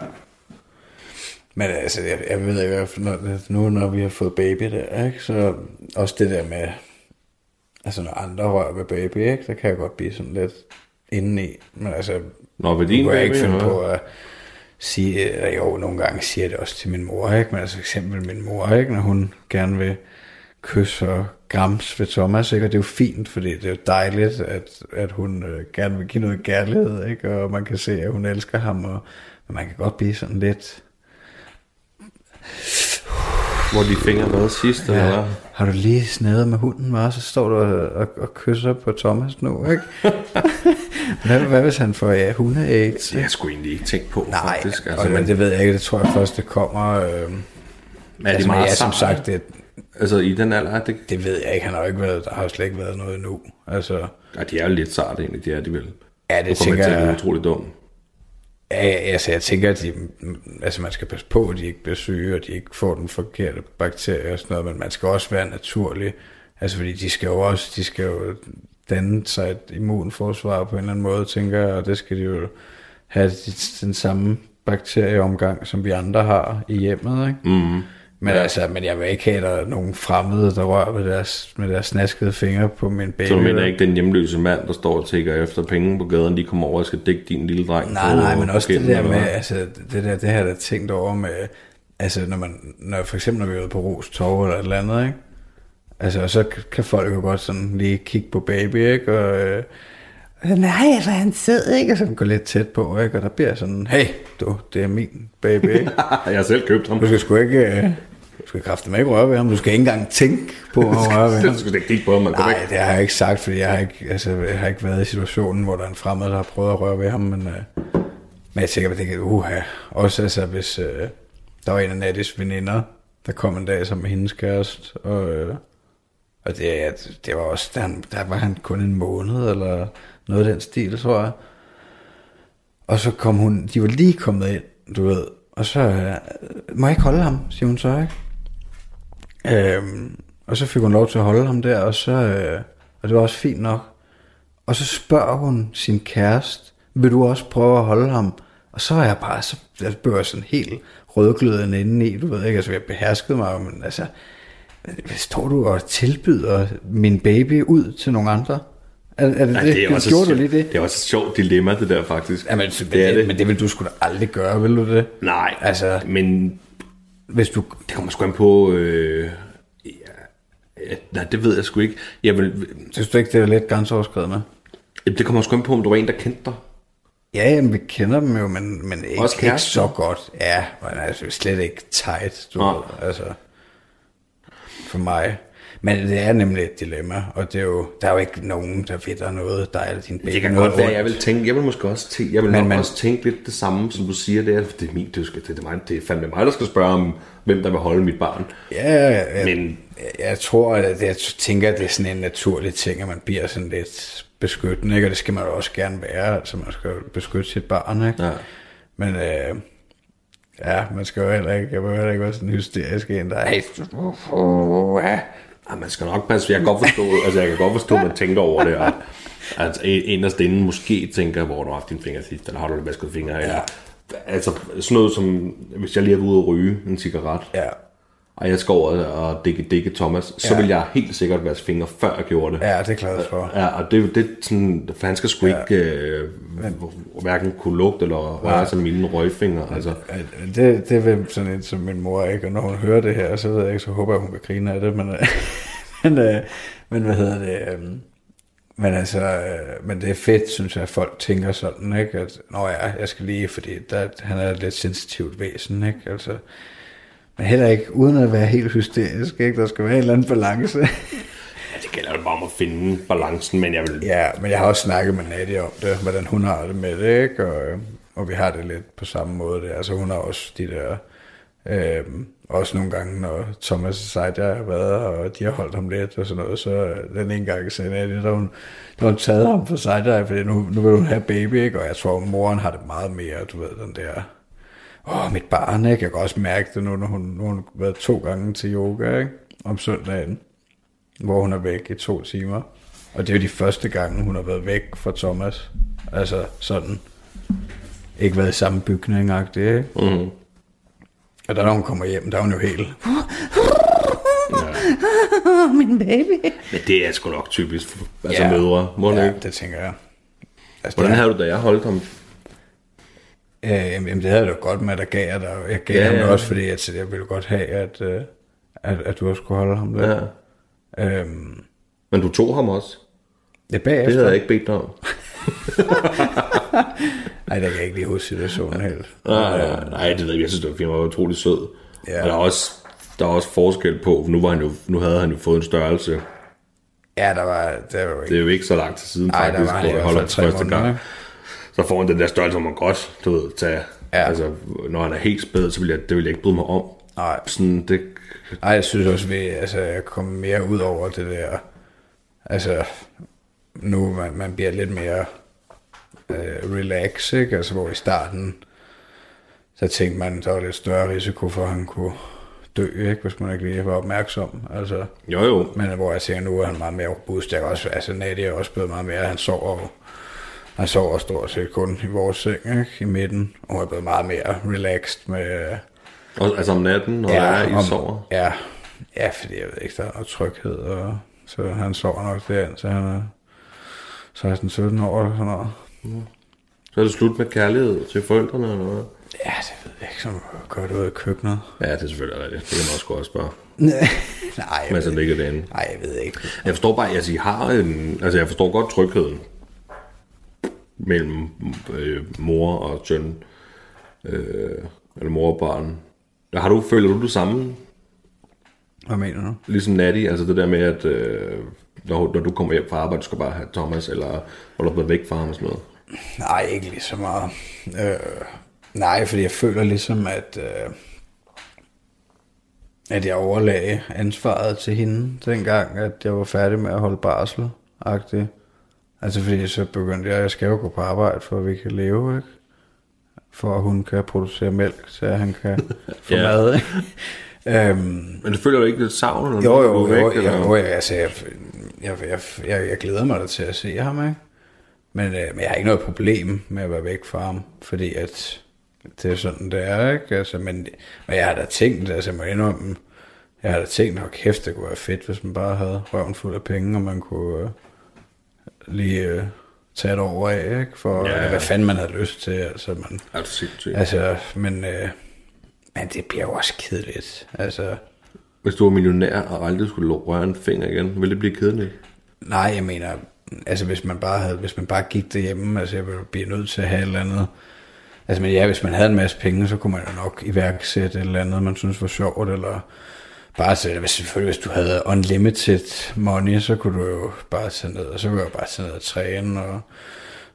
S2: Men altså, jeg, jeg ved ikke, hvad- når, nu når vi har fået baby der, ikke, så også det der med, altså når andre rører ved baby, ikke, der kan jeg godt blive sådan lidt indeni. Men altså,
S3: Nå, ved din
S2: kunne jeg
S3: baby,
S2: ikke finde på at sige, eller jo, nogle gange siger jeg det også til min mor, ikke, men altså for eksempel min mor, ikke, når hun gerne vil kysse og grams ved Thomas, ikke? og det er jo fint, fordi det er jo dejligt, at, at hun øh, gerne vil give noget kærlighed, ikke? og man kan se, at hun elsker ham, og, men man kan godt blive sådan lidt,
S3: Hvor de fingre været sidst, eller hvad?
S2: har du lige snedet med hunden, og så står du og, og, og kysser på Thomas nu, ikke? (laughs) hvad, hvad hvis han får ja, hunde-aids?
S3: Jeg sgu egentlig ikke tænkt på,
S2: Nej,
S3: faktisk.
S2: altså, men det ved jeg ikke, det tror jeg først, det kommer... Øh,
S3: er
S2: altså,
S3: det
S2: men
S3: meget
S2: ja, som sagt, det,
S3: Altså, i den alder, det,
S2: det ved jeg ikke, han har jo ikke været, der har slet ikke været noget endnu. Altså,
S3: ja, de er jo lidt sarte egentlig, det er de vel.
S2: ja, det tænker
S3: jeg
S2: jeg...
S3: blive utroligt dum.
S2: Ja, altså jeg tænker, at de, altså man skal passe på, at de ikke bliver syge, og de ikke får den forkerte bakterie og sådan noget, men man skal også være naturlig. Altså fordi de skal jo også, de skal jo danne sig et immunforsvar på en eller anden måde, tænker jeg, og det skal de jo have de, den samme bakterieomgang, som vi andre har i hjemmet, ikke? Mm. Men, ja. altså, men jeg vil ikke have, at der er nogen fremmede, der rører med deres, med deres snaskede fingre på min baby.
S3: Så du mener ikke den hjemløse mand, der står og tigger efter penge på gaden, de kommer over og skal dække din lille dreng
S2: Nej,
S3: på
S2: nej, men også det der med, altså, det der, det jeg da tænkt over med, altså, når man, når, for eksempel når vi er ude på Ros Torv eller et eller andet, ikke? Altså, så kan folk jo godt sådan lige kigge på baby, ikke? Og, øh, nej, altså, han sidder, ikke? Og så gå lidt tæt på, ikke? Og der bliver sådan, hey, du, det er min baby, ikke? (laughs)
S3: jeg har selv købt ham.
S2: Du skal sgu ikke, øh, du skal kræfte mig ikke røre ved ham. Du skal ikke engang tænke på at røre ved ham.
S3: Du skal ikke kigge på ham,
S2: Nej, det har jeg ikke sagt, fordi jeg har ikke, altså, jeg har ikke været i situationen, hvor der er en fremmed, der har prøvet at røre ved ham, men, øh, men jeg tænker, at det kan uha. Også altså, hvis øh, der var en af Nattis veninder, der kom en dag med hendes kæreste, og, øh, og det, er- det var også, der, der var han kun en måned, eller noget af den stil, tror jeg. Og så kom hun, de var lige kommet ind, du ved, og så, øh, må jeg ikke holde ham, siger hun så, ikke? Øhm, og så fik hun lov til at holde ham der, og så, øh, og det var også fint nok. Og så spørger hun sin kæreste, vil du også prøve at holde ham? Og så er jeg bare, så jeg blev jeg sådan helt rødglødende indeni, du ved ikke, altså jeg beherskede mig, men altså, står du og tilbyder min baby ud til nogle andre? Er, er det,
S3: Nej,
S2: det,
S3: det, er
S2: det,
S3: også
S2: gjorde
S3: et,
S2: du lige det?
S3: Det er også et sjovt dilemma, det der faktisk.
S2: Ja, men,
S3: det er det.
S2: men det vil du da aldrig gøre, vil du det?
S3: Nej,
S2: Altså-
S3: men
S2: Hvis du...
S3: det kommer sgu an på... Øh, ja, ja, nej, det ved jeg sgu ikke. Jeg vil,
S2: Synes du ikke, det er lidt grænseoverskridende?
S3: det kommer sgu an på, om du var en, der kendte dig.
S2: Ja, jamen, vi kender dem jo, men, men ikke,
S3: Også
S2: ikke så godt. Ja, men altså slet ikke tight, du
S3: Nej.
S2: ved, altså, for mig. Men det er nemlig et dilemma, og det er jo, der er jo ikke nogen, der der noget, der er din baby
S3: Det kan godt være, jeg vil tænke, jeg vil måske også tænke, jeg vil
S2: Men man-
S3: også tænke lidt det samme, som du siger, det er, det er min, det det er, mig, det er fandme mig, der skal spørge om, hvem der vil holde mit barn.
S2: Ja, ja.
S3: Men-
S2: Jeg, jeg tror, at jeg tænker, at det er sådan en naturlig ting, at man bliver sådan lidt beskyttende, ikke? og det skal man også gerne være, altså man skal beskytte sit barn, ikke?
S3: Ja.
S2: Men øh, ja, man skal jo heller ikke, jeg vil heller ikke være sådan hysterisk en, der er, ja.
S3: Ja, man skal nok passe, jeg kan godt forstå, (laughs) altså jeg kan godt forstå, at man tænker over det, og at en- inderst inden måske tænker, hvor du har haft dine fingre sidst, eller har du vasket fingre, eller, altså sådan noget som, hvis jeg lige er ude at ryge en cigaret,
S2: ja.
S3: Og jeg skal over og dække, dække Thomas, så
S2: Ja.
S3: vil jeg helt sikkert vaske fingre, før jeg gjorde det.
S2: Ja, det er klart for.
S3: Ja, og det det, sådan, for han skal sgu ikke øh, hverken kunne lugte eller røre sig mine røgfingre. Altså,
S2: Det, det vil sådan en som min mor ikke, og når hun hører det her, så ved jeg ikke, så håber jeg, hun vil grine af det, men, øh, (laughs) men, øh, men hvad hedder det, øh, men altså, øh, men det er fedt, synes jeg, at folk tænker sådan, ikke, at, nå ja, jeg skal lige, fordi der, han er et lidt sensitivt væsen, ikke, altså, men heller ikke, uden at være helt hysterisk, ikke, der skal være en eller anden balance.
S3: ja, det gælder jo bare om at finde balancen, men jeg vil...
S2: Ja, men jeg har også snakket med Nadia om det, hvordan hun har det med det, ikke? Og, øh, og vi har det lidt på samme måde. Der. Altså hun har også de der, øh, også nogle gange, når Thomas og Sejder har været og de har holdt ham lidt og sådan noget, så øh, den ene gang sagde Nadia, der hun, der hun taget ham for Sejder, fordi nu, nu vil hun have baby, ikke? Og jeg tror, moren har det meget mere, du ved, den der, åh, mit barn, ikke? Jeg kan også mærke det nu, når hun, nu har hun været to gange til yoga, ikke? Om søndagen hvor hun er væk i to timer. Og det er jo de første gange, hun har været væk fra Thomas. Altså sådan, ikke været i samme bygning, ikke?
S3: Mm.
S2: Og der når hun kommer hjem, der er hun jo helt... (laughs)
S5: Min baby.
S3: Men det er sgu nok typisk, for- altså
S2: Ja.
S3: mødre, må ja.
S2: Ja,
S3: ikke?
S2: det tænker jeg. Altså,
S3: Hvordan
S2: det,
S3: havde du da jeg holdt ham?
S2: Øh, jamen, det havde jeg da godt med, at der gav jeg dig. Jeg gav
S3: Ja,
S2: ham det
S3: ja.
S2: også, fordi at, jeg ville godt have, at, øh, at, at du også skulle holde ham der.
S3: Ja.
S2: Øhm,
S3: Men du tog ham også.
S2: det er bagefter.
S3: Det havde jeg ikke bedt dig om. (laughs)
S2: Nej, der kan jeg ikke lige huske situationen helt.
S3: Nej, nej, nej, det ved jeg ikke. Jeg synes, det var, var utrolig sød.
S2: Ja.
S3: Og der er også, der er også forskel på, for nu, var han jo, nu havde han jo fået en størrelse.
S2: Ja, der var, der var jo
S3: Det
S2: ikke...
S3: er jo ikke så lang tid siden,
S2: der
S3: faktisk,
S2: var han
S3: hvor jeg
S2: tre
S3: første gang. Så får han den der størrelse, hvor man godt, du ved, tage...
S2: Ja.
S3: Altså, når han er helt spæd, så vil jeg, det vil jeg ikke bryde mig om.
S2: Nej.
S3: Sådan, det,
S2: Nej, jeg synes også, at altså, jeg kommer mere ud over det der, altså, nu man, man bliver lidt mere øh, relax, ikke? Altså, hvor i starten, så tænkte man, der var lidt større risiko for, at han kunne dø, ikke? Hvis man ikke lige var opmærksom, altså.
S3: jo jo,
S2: Men hvor jeg tænker, nu er han meget mere robust. Jeg også, altså, Nadia er også blevet meget mere, han sover han sover stort set kun i vores seng, ikke? I midten. Og hun er blevet meget mere relaxed med,
S3: og, altså om natten, når ja, er i
S2: om-
S3: sover.
S2: Ja, ja, fordi jeg ved ikke, der er noget tryghed, og så han sover nok derind, så han er 16-17 år eller sådan noget.
S3: Så er det slut med kærlighed til forældrene, eller hvad?
S2: Ja, det ved jeg ikke, som gør det ud i køkkenet.
S3: Ja, det er selvfølgelig rigtigt. Det kan man også godt spørge. (laughs)
S2: Nej, jeg
S3: Men så ligger det inde.
S2: nej, jeg ved ikke.
S3: Jeg forstår bare, altså I har en, altså jeg forstår godt trygheden mellem øh, mor og søn, øh, eller mor og barn. Har du, føler du det samme
S2: Hvad mener du?
S3: Ligesom Natty, altså det der med, at øh, når, når du kommer hjem fra arbejde, du skal bare have Thomas, eller holder du været væk fra ham og sådan noget.
S2: Nej, ikke lige så meget. Øh, nej, fordi jeg føler ligesom, at, øh, at jeg overlagde ansvaret til hende, dengang, at jeg var færdig med at holde barsel. -agtigt. Altså fordi så begyndte jeg, jeg skal jo gå på arbejde, for at vi kan leve, ikke? For at hun kan producere mælk, så han kan (laughs) få
S3: Ja.
S2: mad, ikke? øhm,
S3: Men du føler jo ikke lidt savn, når
S2: jo,
S3: du
S2: jo, jo,
S3: væk?
S2: jo,
S3: eller?
S2: jo, altså, jeg, jeg, jeg, jeg, jeg glæder mig da til at se ham, ikke? Men, øh, men jeg har ikke noget problem med at være væk fra ham, fordi at det er sådan, det er, ikke? Altså, men, men jeg har da tænkt, altså jeg må indrømme, jeg har da tænkt, at kæft, det kunne være fedt, hvis man bare havde røven fuld af penge, og man kunne øh, lige øh, tage et over af, ikke? For
S3: Ja.
S2: ja. hvad fanden man havde lyst til, altså man...
S3: Er sindssygt?
S2: Altså, men, øh, men det bliver jo også kedeligt, altså...
S3: Hvis du var millionær og aldrig skulle røre en finger igen, ville det blive kedeligt?
S2: Nej, jeg mener, altså hvis man bare havde, hvis man bare gik derhjemme, altså jeg ville blive nødt til at have et eller andet. Altså men ja, hvis man havde en masse penge, så kunne man jo nok iværksætte et eller andet, man synes var sjovt, eller bare så, hvis, selvfølgelig hvis du havde unlimited money, så kunne du jo bare tage ned, og så kunne jeg bare tage ned og træne, og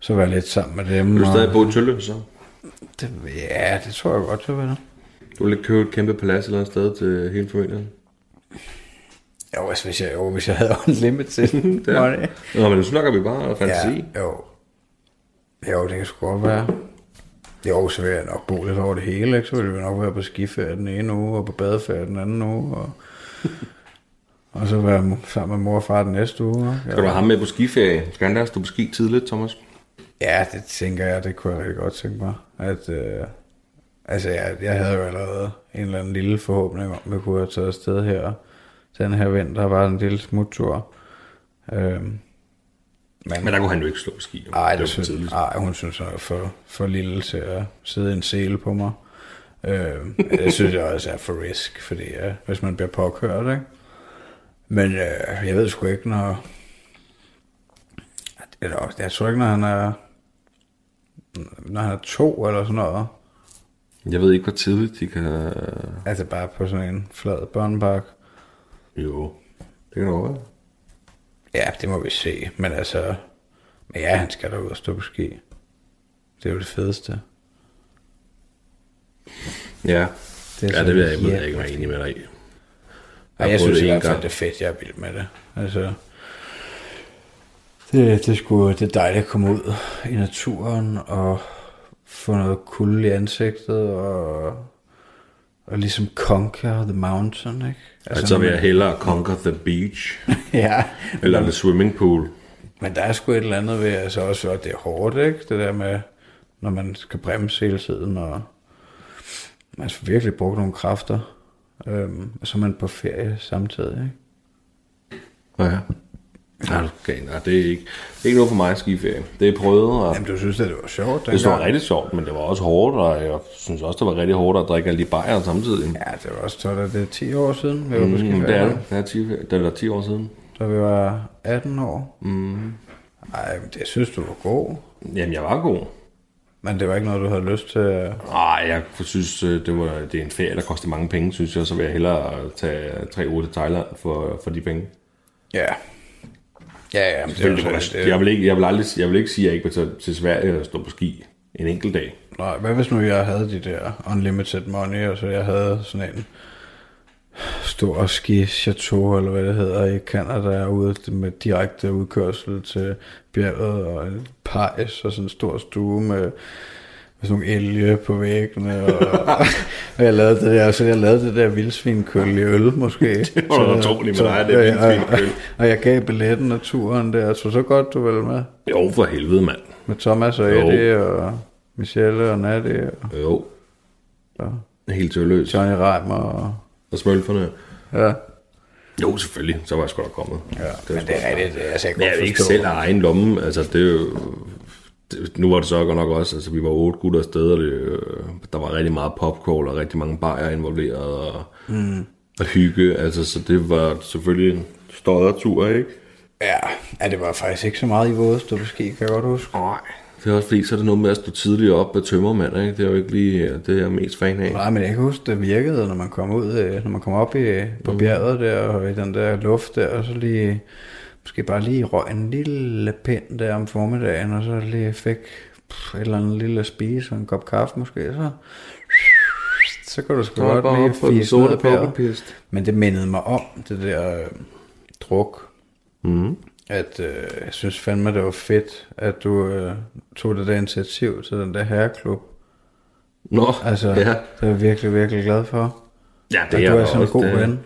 S2: så være lidt sammen med dem.
S3: Vil du
S2: og,
S3: stadig bo i Tølle, så?
S2: det, ja, det tror jeg godt, det vil.
S3: Du vil ikke købe et kæmpe palads eller et sted til hele familien?
S2: Jo, altså, hvis jeg, jo, hvis jeg havde (laughs) unlimited (laughs) money.
S3: Nå, men nu snakker vi bare fantasi.
S2: Ja, jo. Jo, det kan sgu godt være. Jo, så vil jeg nok bo lidt over det hele, ikke? Så vil vi nok være på skiferie den ene uge, og på badeferie den anden uge, og, (laughs) og så være sammen med mor og far den næste uge. ikke?
S3: Skal du have ham med på skiferie? Skal han der stå på ski tidligt, Thomas?
S2: Ja, det tænker jeg, det kunne jeg rigtig godt tænke mig. At, øh, altså, jeg, jeg havde jo allerede en eller anden lille forhåbning om, at vi kunne have taget afsted her. Den her vinter var en lille smuttur. Øhm,
S3: Men der kunne han jo ikke slå ski. jo.
S2: Ej,
S3: det
S2: det synes, ej, hun synes, hun er for, for lille til at sidde en sele på mig. Øh, det synes jeg også er for risk, fordi ja, hvis man bliver påkørt, ikke? Men øh, jeg ved sgu ikke, når... Eller, jeg tror ikke, når han er... Når han er to eller sådan noget.
S3: Jeg ved ikke, hvor tidligt de kan...
S2: Altså bare på sådan en flad børnepark.
S3: Jo, det kan være.
S2: Ja, det må vi se. Men altså... Men ja, han skal da ud og stå på ski. Det er jo det fedeste.
S3: Ja,
S2: Det er
S3: ja det vil jeg, jeg ikke, jeg er
S2: helt
S3: enig med dig i.
S2: Jeg
S3: prøvet
S2: synes i hvert fald, det er fedt. Jeg er vild med det. Altså, det, det, skulle, det er dejligt at komme ud i naturen og få noget kulde i ansigtet og, og ligesom conquer the mountain, ikke?
S3: Altså, så vil jeg hellere conquer the beach, (laughs)
S2: ja,
S3: eller the swimming pool.
S2: men der er sgu et eller andet ved, altså også, at det er hårdt, ikke? Det der med, når man skal bremse hele tiden, og man skal virkelig bruge nogle kræfter, øhm, og så er man på ferie samtidig, ikke?
S3: Ja, ja. Du skal- nej, det er ikke, det er ikke noget for mig skiferie. Det er prøvet, og
S2: Jamen, du synes, at det var sjovt
S3: det var rigtig sjovt, men det var også hårdt, og jeg synes også, det var rigtig hårdt at drikke alle de bajer samtidig.
S2: Ja, det var også så, det er 10 år siden, vi var på
S3: Mm,
S2: skiferie.
S3: det er det. Det er 10, det er 10 år siden.
S2: Da vi var 18 år. Mm. Ej, men det synes du var god.
S3: Jamen, jeg var god.
S2: Men det var ikke noget, du havde lyst til.
S3: Nej, jeg synes, øh, det, var, det er en ferie, der koster mange penge, synes jeg. Så vil jeg hellere tage tre uger til Thailand for, for de penge.
S2: Ja. Ja, ja, men det,
S3: Selvfølgelig,
S2: var
S3: det, det,
S2: det,
S3: jeg, vil ikke, jeg, vil aldrig, jeg vil ikke sige, at jeg ikke vil tage til Sverige og stå på ski en enkelt dag.
S2: Nej, hvad hvis nu jeg havde de der unlimited money, og så jeg havde sådan en stor ski chateau, eller hvad det hedder, i Canada, ude med direkte udkørsel til bjerget, og en pejs, og sådan en stor stue med, med sådan nogle elge på væggene, og, og jeg lavede det der, så jeg lavede det der vildsvinkøl i øl, måske. (laughs) Det
S3: var da utroligt med dig, det vildsvinkøl.
S2: Og, og, jeg gav billetten af turen der, så så godt du vel med,
S3: Jo, for helvede, mand.
S2: med Thomas og. Eddie, og Michelle og Natty, og
S3: Jo.
S2: Ja.
S3: Helt tølløs.
S2: Johnny Reimer, og
S3: Og smølferne.
S2: ja.
S3: Jo, selvfølgelig. Så var jeg sgu da kommet.
S2: Ja,
S3: var
S2: men det er rigtigt. det Altså, jeg
S3: Men jeg ikke selv af egen lomme. Altså, det er jo... Nu var det så godt nok også, altså vi var otte gutter afsted, og det, øh, der var rigtig meget popcorn og rigtig mange bajer involveret, og, mm. og hygge, altså så det var selvfølgelig en større tur, ikke?
S2: Ja, ja, det var faktisk ikke så meget i våde stå på ski, kan jeg godt huske.
S3: Nej, Det er også fordi, så er det noget med at stå tidligt op og tømmermand, ikke? Det er jo ikke lige det, jeg er mest fan af.
S2: Nej, men jeg kan huske, det virkede, når man kom ud, øh, når man kom op i, på
S3: Mm.
S2: bjerget der, og i den der luft der, og så lige, måske bare lige røg en lille pind der om formiddagen, og så lige fik pff, et eller andet lille spise, og en kop kaffe måske, så, så kunne du sgu
S3: er
S2: godt lige fise ned
S3: sorte pokkerpist.
S2: Men det mindede mig om, det der øh, druk,
S3: Mm.
S2: at øh, jeg synes fandme, det var fedt, at du øh, tog det der initiativ til den der herreklub.
S3: Nå,
S2: Altså,
S3: ja.
S2: det er jeg virkelig, virkelig glad for.
S3: Ja,
S2: Det at du er sådan en god ven.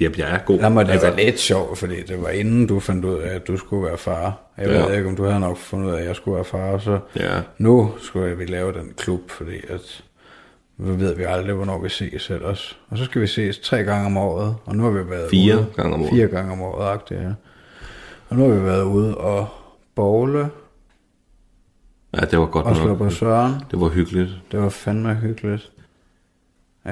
S3: Jamen, jeg er god.
S2: Der må det
S3: altså,
S2: være lidt sjovt, fordi det var inden du fandt ud af, at du skulle være far. Jeg
S3: Ja.
S2: ved ikke, om du havde nok fundet ud af, at jeg skulle være far, og så
S3: Ja,
S2: nu skulle vi lave den klub, fordi at nu ved vi aldrig, hvornår vi ses ellers. Og så skal vi ses tre gange om året, og nu har vi været
S3: Fire
S2: ude.
S3: gange om året.
S2: Fire gange om året, agtigt, ja. Og nu har vi været ude og bowle
S3: ja, det var godt
S2: og slå
S3: nok.
S2: på søren.
S3: Det var hyggeligt.
S2: Det var fandme hyggeligt.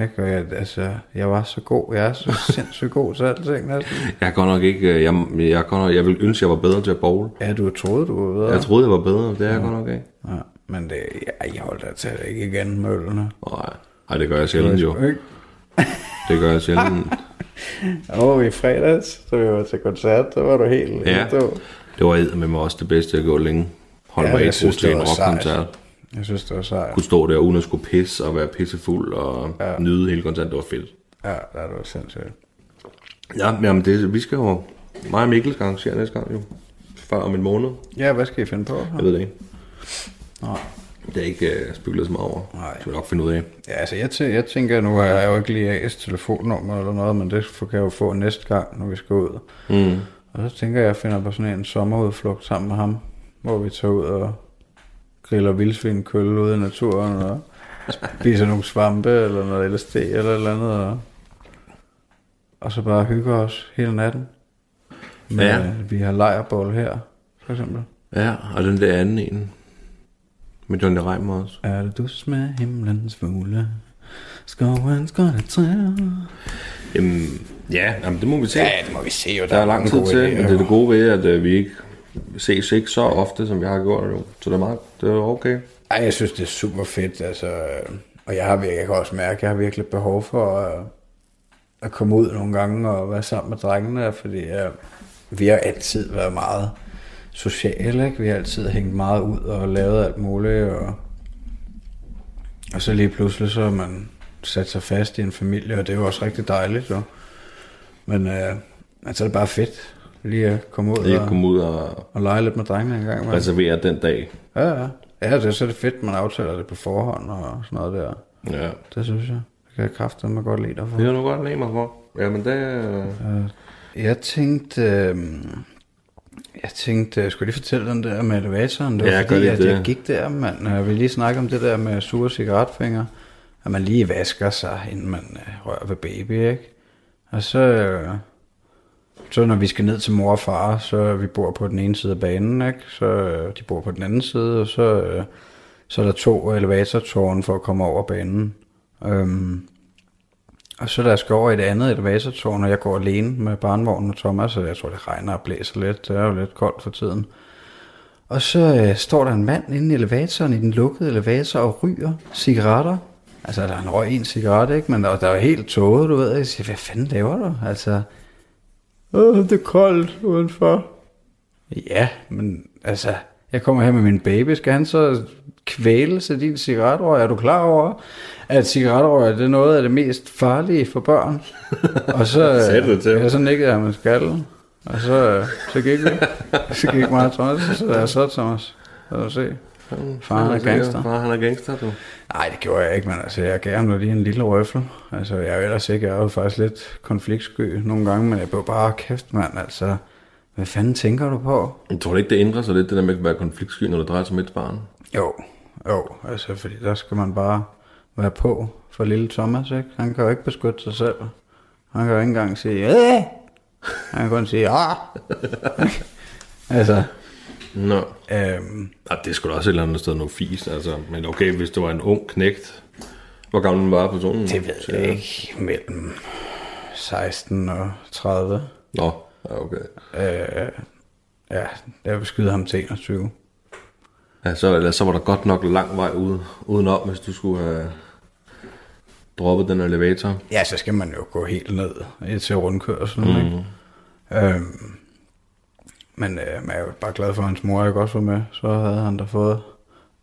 S2: Ikke? Og jeg, altså, jeg var så god. Jeg er så (laughs) sindssygt god til alting næsten.
S3: Jeg er godt nok ikke... øh, Jeg, jeg, godt nok, jeg vil ønske, jeg var bedre til at bowl.
S2: Ja, du troede, du var bedre.
S3: Jeg troede, jeg var bedre. Det er jeg godt nok ikke.
S2: Ja, men det, jeg, jeg holdt da til det ikke igen med ølene.
S3: Nej, Ej, det gør jeg sjældent jo. (laughs) Det gør jeg sjældent.
S2: Og i fredags, da vi var til koncert, der var du helt
S3: Ja.
S2: helt.
S3: Det var med mig også det bedste, jeg gjorde længe. Hold
S2: Ja,
S3: mig
S2: jeg
S3: ikke til en rockkoncert.
S2: Jeg synes, det var sejt.
S3: Kunne stå der uden at skulle pisse og være pissefuld og
S2: Ja.
S3: nyde hele koncerten. Det var fedt.
S2: Ja, det var sindssygt.
S3: Ja, men jamen det, vi skal jo... Mig og Mikkel skal arrangere næste gang jo. Før om en måned.
S2: Ja, hvad skal I finde på?
S3: Jeg ved det ikke.
S2: Nej.
S3: Det er ikke uh, spekuleret så meget over.
S2: Nej.
S3: Det skal vi nok finde ud af.
S2: Ja, altså jeg, tæ- jeg tænker, nu har jeg jo ikke lige AS telefonnummer eller noget, men det kan jeg jo få næste gang, når vi skal ud.
S3: Mm.
S2: Og så tænker jeg, at jeg finder på sådan en sommerudflugt sammen med ham, hvor vi tager ud og griller vildsvin kølle ude i naturen, og spiser nogle svampe, eller noget LSD, eller et eller andet, og, og så bare hygger os hele natten. Men
S3: Ja.
S2: vi har lejrbål her, for eksempel.
S3: Ja, og den der anden en. Med Johnny Reimer også.
S2: Er det dus med himlens fugle? Skovens grønne træer.
S3: Jamen, ja, jamen, det må vi se.
S2: Ja, det må vi se jo.
S3: Der er lang tid til, men det er det gode ved, at øh, vi ikke ses ikke så ofte, som jeg har gjort jo. Så det er meget, det er okay.
S2: Ej, jeg synes, det er super fedt, altså, øh, og jeg har virkelig, jeg kan også mærke, at jeg har virkelig behov for at, at komme ud nogle gange og være sammen med drengene, fordi jeg, vi har altid været meget sociale, ikke? Vi har altid hængt meget ud og lavet alt muligt, og, og så lige pludselig så man sat sig fast i en familie, og det er jo også rigtig dejligt, jo. Men øh, altså, det er bare fedt lige at komme ud
S3: Lige
S2: og,
S3: komme ud og
S2: og lege lidt med drengene en gang. imellem.
S3: reservere den dag.
S2: Ja, ja. Ja, det er så det fedt, man aftaler det på forhånd og sådan noget der.
S3: Ja.
S2: Det synes jeg. Det kan jeg kraftedeme godt lide dig for.
S3: Det er nu godt lade mig for. Jamen, det er...
S2: Jeg tænkte... Øh, jeg tænkte, jeg skulle lige fortælle den der med elevatoren. Det var
S3: Ja,
S2: fordi, at
S3: det.
S2: jeg gik der, man. Jeg vil lige snakke om det der med sure cigaretfingre. At man lige vasker sig, inden man øh, rører ved baby, ikke? Og så... Øh, så når vi skal ned til mor og far, så vi bor på den ene side af banen, ikke? Så øh, de bor på den anden side, og så, øh, så er der to elevatortårne for at komme over banen. Øhm, og så da jeg skal over i det andet elevatortårn, og jeg går alene med barnvognen og Thomas, og jeg tror, det regner og blæser lidt. Det er jo lidt koldt for tiden. Og så øh, står der en mand inde i elevatoren, i den lukkede elevator, og ryger cigaretter. Altså, der er en røg en cigaret, ikke? Men der, der er helt tåget, du ved. Jeg siger, hvad fanden laver du? Altså, Åh, det er koldt udenfor. Ja, men altså, jeg kommer her med min baby. Skal han så kvæles af din cigaretrøg? Er du klar over, at cigaretrøg det er noget af det mest farlige for børn? Og så, (laughs)
S3: Sagde du det til ham?
S2: jeg så nikkede jeg med skallen. Og så, så gik vi. Så gik mig og Thomas, og så er jeg så Thomas. Så du se. Faren er gangster.
S3: Far, han er gangster, du.
S2: Nej, det gjorde jeg ikke, men altså, jeg gav ham da lige en lille røffel. Altså, jeg er jo ellers ikke, jeg er jo faktisk lidt konfliktsky nogle gange, men jeg blev bare kæft, mand, altså. Hvad fanden tænker du på?
S3: Jeg tror ikke, det ændrer sig lidt, det der med at være konfliktsky, når det drejer sig om et barn.
S2: Jo, jo, altså, fordi der skal man bare være på for lille Thomas, ikke? Han kan jo ikke beskytte sig selv. Han kan jo ikke engang sige, øh! Han kan kun sige, ah! (laughs) altså,
S3: Nå.
S2: øhm,
S3: Ja, det skulle også et eller andet sted noget fis, altså. Men okay, hvis det var en ung knægt, hvor gammel var personen?
S2: det ved jeg ikke, mellem 16 og 30.
S3: Nå, ja, okay.
S2: Øh, ja, jeg vil skyde ham til 21.
S3: Ja, så, ellers så var der godt nok lang vej ude, udenom, hvis du skulle have droppet den elevator.
S2: Ja, så skal man jo gå helt ned til rundkørselen, mm. ikke? Øhm, men øh, man er jo bare glad for, at hans mor ikke også var med. Så havde han da fået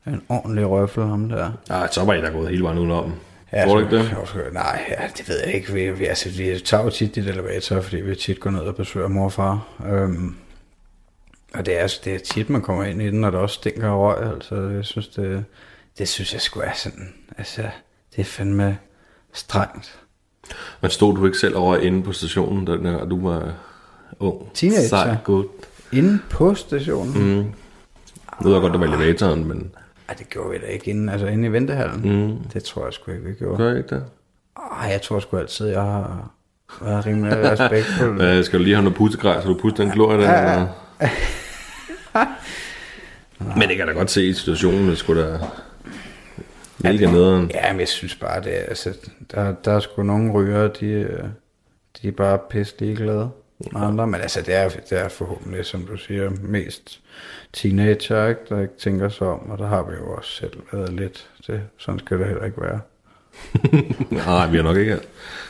S2: en ordentlig røffel, ham der.
S3: Ja, så var I da gået hele vejen udenom.
S2: Ja,
S3: Tror du ikke det?
S2: så- Nej, ja, det ved jeg ikke. Vi, vi, altså, vi tager jo tit dit elevator, fordi vi tit går ned og besøger mor og far. Øhm, og det er, altså- det er tit, man kommer ind i den, og der også stinker af røg. Altså, jeg synes, det, det synes jeg skulle er sådan... Altså, det er fandme strengt.
S3: Men stod du ikke selv over inde på stationen, da da du var ung?
S2: Teenager.
S3: Sej, godt.
S2: Inde på stationen? Mm.
S3: Nu ved jeg godt, det var elevatoren, men
S2: Ej, det gjorde vi da ikke inde, altså inde i ventehallen.
S3: Mm.
S2: Det tror jeg sgu ikke, vi gjorde.
S3: gør I ikke det?
S2: Ej, jeg tror sgu altid, jeg har været rimelig respektfuld. (laughs)
S3: Hvad, skal du lige have noget pussegrej, så du puster den glorie der?
S2: Ja, ja. (laughs)
S3: Men det kan da godt se i situationen, det skulle da mega nederen.
S2: Ja, men jeg synes bare, det er, altså, der, der er sgu nogle ryger, de, øh, de er bare pisse ligeglade andre. Men altså, det er, det er forhåbentlig, som du siger, mest teenager, ikke, der ikke tænker sig om. Og der har vi jo også selv været lidt. Det, sådan skal det heller ikke være. (laughs)
S3: Nej, vi har nok ikke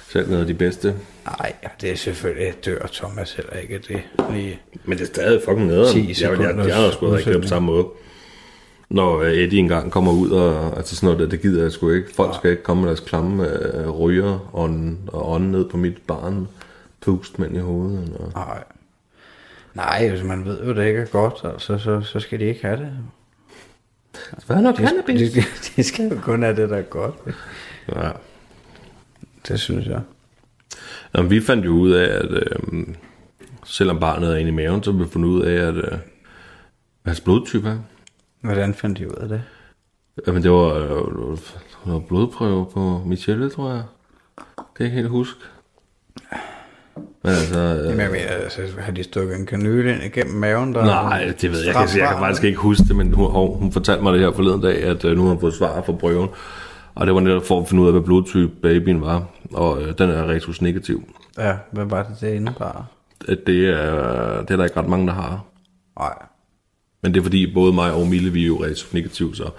S3: selv af de bedste.
S2: Nej, ja, det er selvfølgelig, dør Thomas heller ikke det lige.
S3: Men det er stadig fucking nederen.
S2: 10
S3: Jeg, jeg,
S2: sekunders
S3: jeg, har sgu ikke det på samme måde. Når øh, Eddie engang kommer ud, og altså sådan noget, der, det gider jeg sgu ikke. Folk skal ikke komme med deres klamme øh, ryger og, og ånde ned på mit barn. Pustmænd i hovedet. Og...
S2: Nej. Nej, altså, man ved jo, det ikke er godt, altså, så, så skal de ikke have det.
S3: Hvad er noget
S2: De, de, de skal jo kun have det, der er godt.
S3: Ja.
S2: Det synes jeg.
S3: Nå, vi fandt jo ud af, at øh, selvom barnet er inde i maven, så har vi fundet ud af, at øh, hans blodtype er.
S2: Hvordan fandt de ud af det?
S3: Jamen, det var, øh, noget blodprøve på Michelle, tror jeg. Kan jeg ikke helt huske. Men altså... Øh,
S2: Jamen, jeg mener, altså, har de stukket en kanyle ind igennem maven? Der
S3: Nej, det ved jeg ikke. Jeg, jeg kan faktisk ikke huske det, men hun, hun, hun fortalte mig det her forleden dag, at øh, nu har hun fået svar fra prøven. Og det var netop for at finde ud af, hvad blodtype babyen var. Og øh, den er retus negativ.
S2: Ja, hvad var det, det indebar?
S3: At det, er, det er der ikke ret mange, der har.
S2: Nej.
S3: Men det er fordi, både mig og Mille, vi er jo retus negativ, så...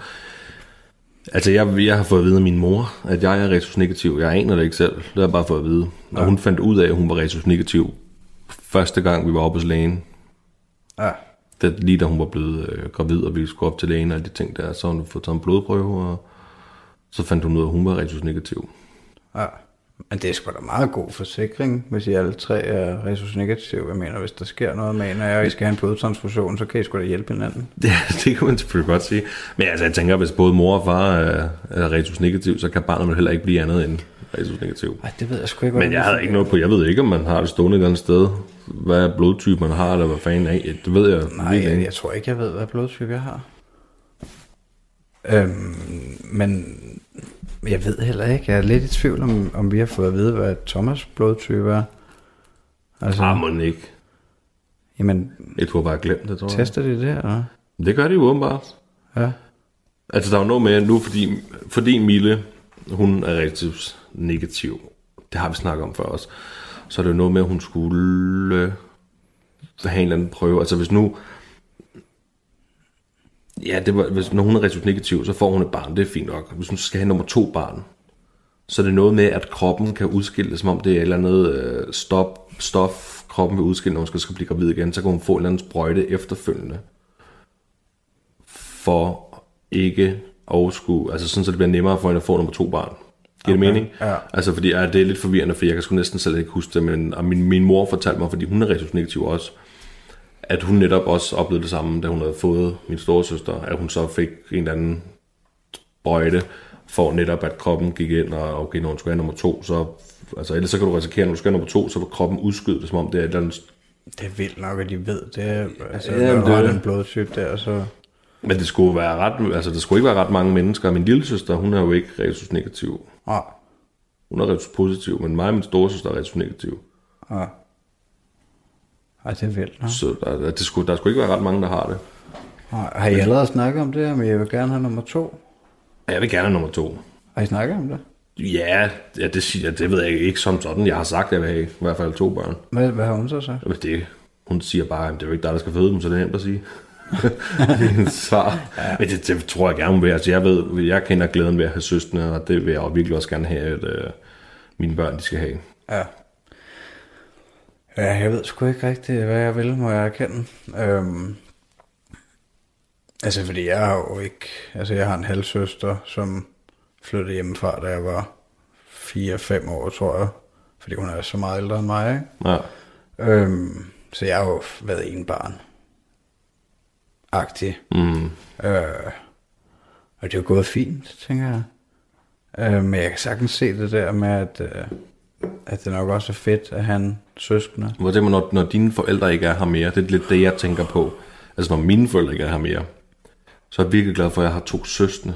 S3: Altså, jeg, jeg har fået at vide af min mor, at jeg er retus negativ. Jeg aner det ikke selv. Det har jeg bare fået at vide. Og hun fandt ud af, at hun var retus negativ første gang, vi var oppe hos lægen.
S2: Ja.
S3: det, lige da hun var blevet øh, gravid, og vi skulle op til lægen og alle de ting der, så hun fået taget en blodprøve, og så fandt hun ud af, at hun var retus negativ.
S2: ja. Men det er sgu da meget god forsikring, hvis I alle tre er resus negativ. Jeg mener, hvis der sker noget med en af jer, og I skal have en blodtransfusion, så kan I sgu da hjælpe hinanden. (laughs)
S3: Ja, det kan man selvfølgelig godt sige. Men altså, jeg tænker, hvis både mor og far er, er retus negativ, så kan barnet vel heller ikke blive andet end retus negativ.
S2: Nej, det ved jeg sgu ikke,
S3: Men jeg havde ikke noget på, jeg ved ikke, om man har det stående et eller andet sted. Hvad blodtype man har, eller hvad fanden af. Det ved jeg.
S2: Nej, jeg, jeg tror ikke, jeg ved, hvad blodtype jeg har. Øhm, men jeg ved heller ikke. Jeg er lidt i tvivl om, om vi har fået at vide, hvad Thomas blodtype er. Altså,
S3: Ah, må den ikke.
S2: jamen,
S3: Jeg tror bare, glemt det, tror jeg.
S2: tester de det, eller?
S3: Det gør de jo åbenbart.
S2: Ja.
S3: Altså, der er jo noget med, nu fordi, fordi Mille, hun er relativt negativ. Det har vi snakket om før også. Så er det jo noget med, at hun skulle øh, have en eller anden prøve. Altså, hvis nu... Ja, det var, hvis, når hun er negativ, så får hun et barn. Det er fint nok. Hvis hun skal have nummer to barn, så er det noget med, at kroppen kan udskille det, som om det er et eller andet øh, stop, stof, kroppen vil udskille, når hun skal, skal blive gravid igen. Så kan hun få en eller anden sprøjte efterfølgende for ikke at skulle, altså sådan, så det bliver nemmere for hende at få nummer to barn. Giver okay. det mening?
S2: ja.
S3: Altså, fordi ja, det er lidt forvirrende, for jeg kan sgu næsten selv ikke huske det, men og min, min mor fortalte mig, fordi hun er resus negativ også, at hun netop også oplevede det samme, da hun havde fået min storesøster, at hun så fik en eller anden brøjte, for netop at kroppen gik ind, og okay, når hun skulle have nummer to, så, altså ellers så kan du risikere, når du skal have nummer to, så vil kroppen udskyde det, som om det er et eller andet
S2: Det er vildt nok, at de ved det. Altså,
S3: Ja,
S2: når
S3: det er det.
S2: en blodtype der, så...
S3: Men det skulle være ret, altså der skulle ikke være ret mange mennesker. Min lille søster, hun er jo ikke resus negativ.
S2: Nej,
S3: Hun er resus positiv, men mig og min store søster er resus negativ.
S2: nej. Ej, det er vildt nok.
S3: Så der, der, det skulle, der skulle ikke være ret mange, der har det.
S2: Har I allerede snakket om det, men jeg vil gerne have nummer to?
S3: Jeg vil gerne have nummer to.
S2: Har I snakket om det?
S3: Ja, ja det, siger, det ved jeg ikke som sådan. Jeg har sagt, at jeg vil have i hvert fald to børn.
S2: Hvad, hvad har hun så sagt?
S3: Jamen det, hun siger bare, at det er jo ikke dig, der skal føde dem, så det er nemt at sige. hendes svar. Ja. Men det, det, tror jeg gerne vil. Altså, jeg ved, jeg kender glæden ved at have søstre, og det vil jeg virkelig også gerne have, at øh, mine børn de skal have.
S2: Ja. Ja, jeg ved sgu ikke rigtigt, hvad jeg vil, må jeg erkende. Øhm, altså, fordi jeg har jo ikke... Altså, jeg har en halvsøster, som flyttede hjemmefra, da jeg var 4-5 år, tror jeg. Fordi hun er så meget ældre end mig, ikke?
S3: Ja.
S2: Øhm, så jeg har jo været en barn. Agtig.
S3: Mm.
S2: Øh, og det er jo gået fint, tænker jeg. Øh, men jeg kan sagtens se det der med, at, øh, at det nok også er fedt at have en søskende.
S3: Hvor det, når, når dine forældre ikke er her mere, det er lidt det, jeg tænker på. Altså, når mine forældre ikke er her mere, så er jeg virkelig glad for, at jeg har to søstre,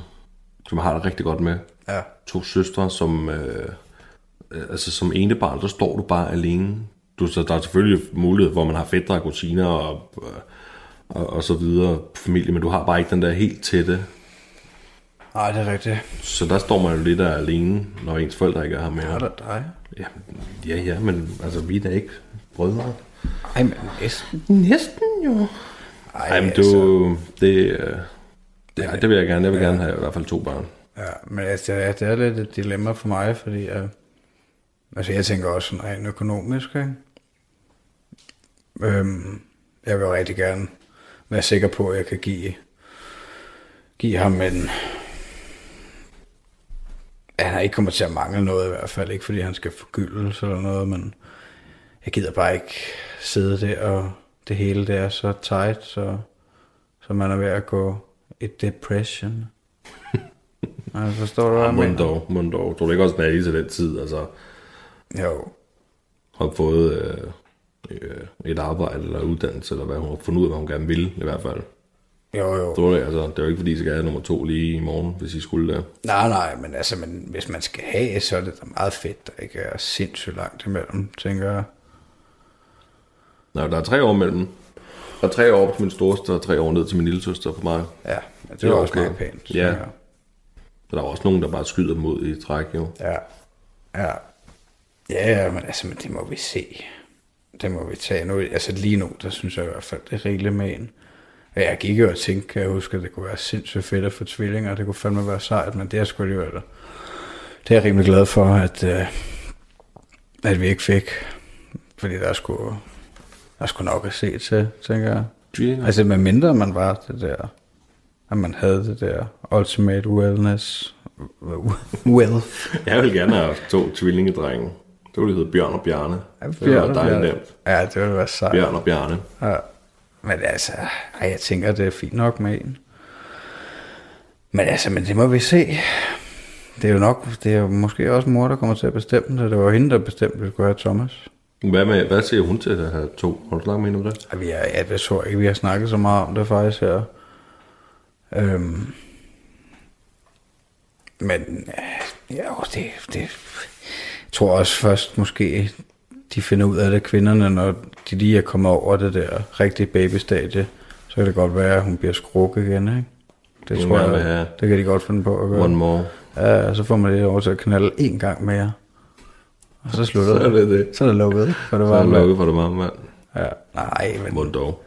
S3: som jeg har det rigtig godt med.
S2: Ja.
S3: To søstre, som, øh, øh, altså som ene barn, så står du bare alene. Du, så der er selvfølgelig mulighed, hvor man har fædre og kusiner og, øh, og, og så videre familie, men du har bare ikke den der helt tætte.
S2: Nej, det er rigtigt.
S3: Så der står man jo lidt der alene, når ens forældre ikke er her mere.
S2: Er der dig?
S3: Ja, ja, ja, men altså, vi er da ikke brødre.
S2: Ej, men næsten.
S3: Næsten jo.
S2: Ej,
S3: Ej, men
S2: altså,
S3: du, det, øh, det, ej, det vil jeg gerne. Jeg vil gerne have i hvert fald to børn.
S2: Ja, men altså, ja, det er lidt et dilemma for mig, fordi øh, altså, jeg tænker også sådan rent økonomisk, ikke? Øhm, jeg vil jo rigtig gerne være sikker på, at jeg kan give, give ham en... han ikke kommer til at mangle noget i hvert fald, ikke fordi han skal forgyldes eller noget, men jeg gider bare ikke sidde der, og det hele det er så tight, så, så man er ved at gå i depression. (laughs) Altså, forstår du, hvad jeg mener?
S3: Mundov, Mundov. Tror du ikke også, at lige til den tid, altså,
S2: Jo,
S3: har fået øh, øh, et arbejde eller uddannelse, eller hvad hun har fundet ud af, hvad hun gerne vil, i hvert fald.
S2: Jo, jo.
S3: Du det? Altså, det er jo ikke, fordi I skal have nummer to lige i morgen, hvis I skulle det.
S2: Nej, nej, men altså, men hvis man skal have, så er det da meget fedt, der ikke er sindssygt langt imellem, tænker jeg.
S3: Nej, der er tre år mellem. Der er tre år op til min storeste, og tre år ned til min lille søster for mig.
S2: Ja, det,
S3: Det
S2: er også
S3: okay.
S2: meget pænt.
S3: Ja. Så der er også nogen, der bare skyder ud i træk, jo.
S2: Ja, ja. Ja, ja, men altså, men det må vi se. Det må vi tage nu. Altså lige nu, der synes jeg i hvert fald, det er rigeligt med en. Ja, jeg gik jo og tænkte, kan jeg huske, at det kunne være sindssygt fedt at få tvillinger, det kunne fandme være sejt, men det er sgu alligevel. Det er jeg rimelig glad for, at, øh, at vi ikke fik. Fordi der er sgu, der er sgu nok at se til, tænker jeg.
S3: Tvillinger?
S2: Altså med mindre man var det der, at man havde det der ultimate wellness, wealth. (laughs)
S3: Jeg vil gerne have to tvillingedrenge. Det ville hedde Bjørn og Bjarne.
S2: Ja,
S3: det var
S2: og
S3: dejligt nemt.
S2: Ja, det ville være sejt.
S3: Bjørn og Bjarne.
S2: Ja. Men altså, ej, jeg tænker, det er fint nok med en. Men altså, men det må vi se. Det er jo nok, det er jo måske også mor, der kommer til at bestemme det. Det var hende, der bestemte, at vi skulle have Thomas.
S3: Hvad, med, hvad siger hun til at have to? Har du snakket med hende om det?
S2: Vi er, ja, jeg tror ikke, vi har snakket så meget om det faktisk her. Øhm, men ja, ja, det, det, jeg tror også først måske, de finder ud af det, kvinderne, når de lige er kommet over det der rigtige babystadie, så kan det godt være, at hun bliver skruk igen, ikke? Det tror jeg, det kan de godt finde på at gøre.
S3: One more.
S2: Ja, så får man det over til at knalde en gang mere. Og så slutter
S3: Så er det det.
S2: Så er det lukket? For det
S3: Så
S2: var
S3: er det lukket for det meget mand.
S2: Ja, nej, men,
S3: Mund dog.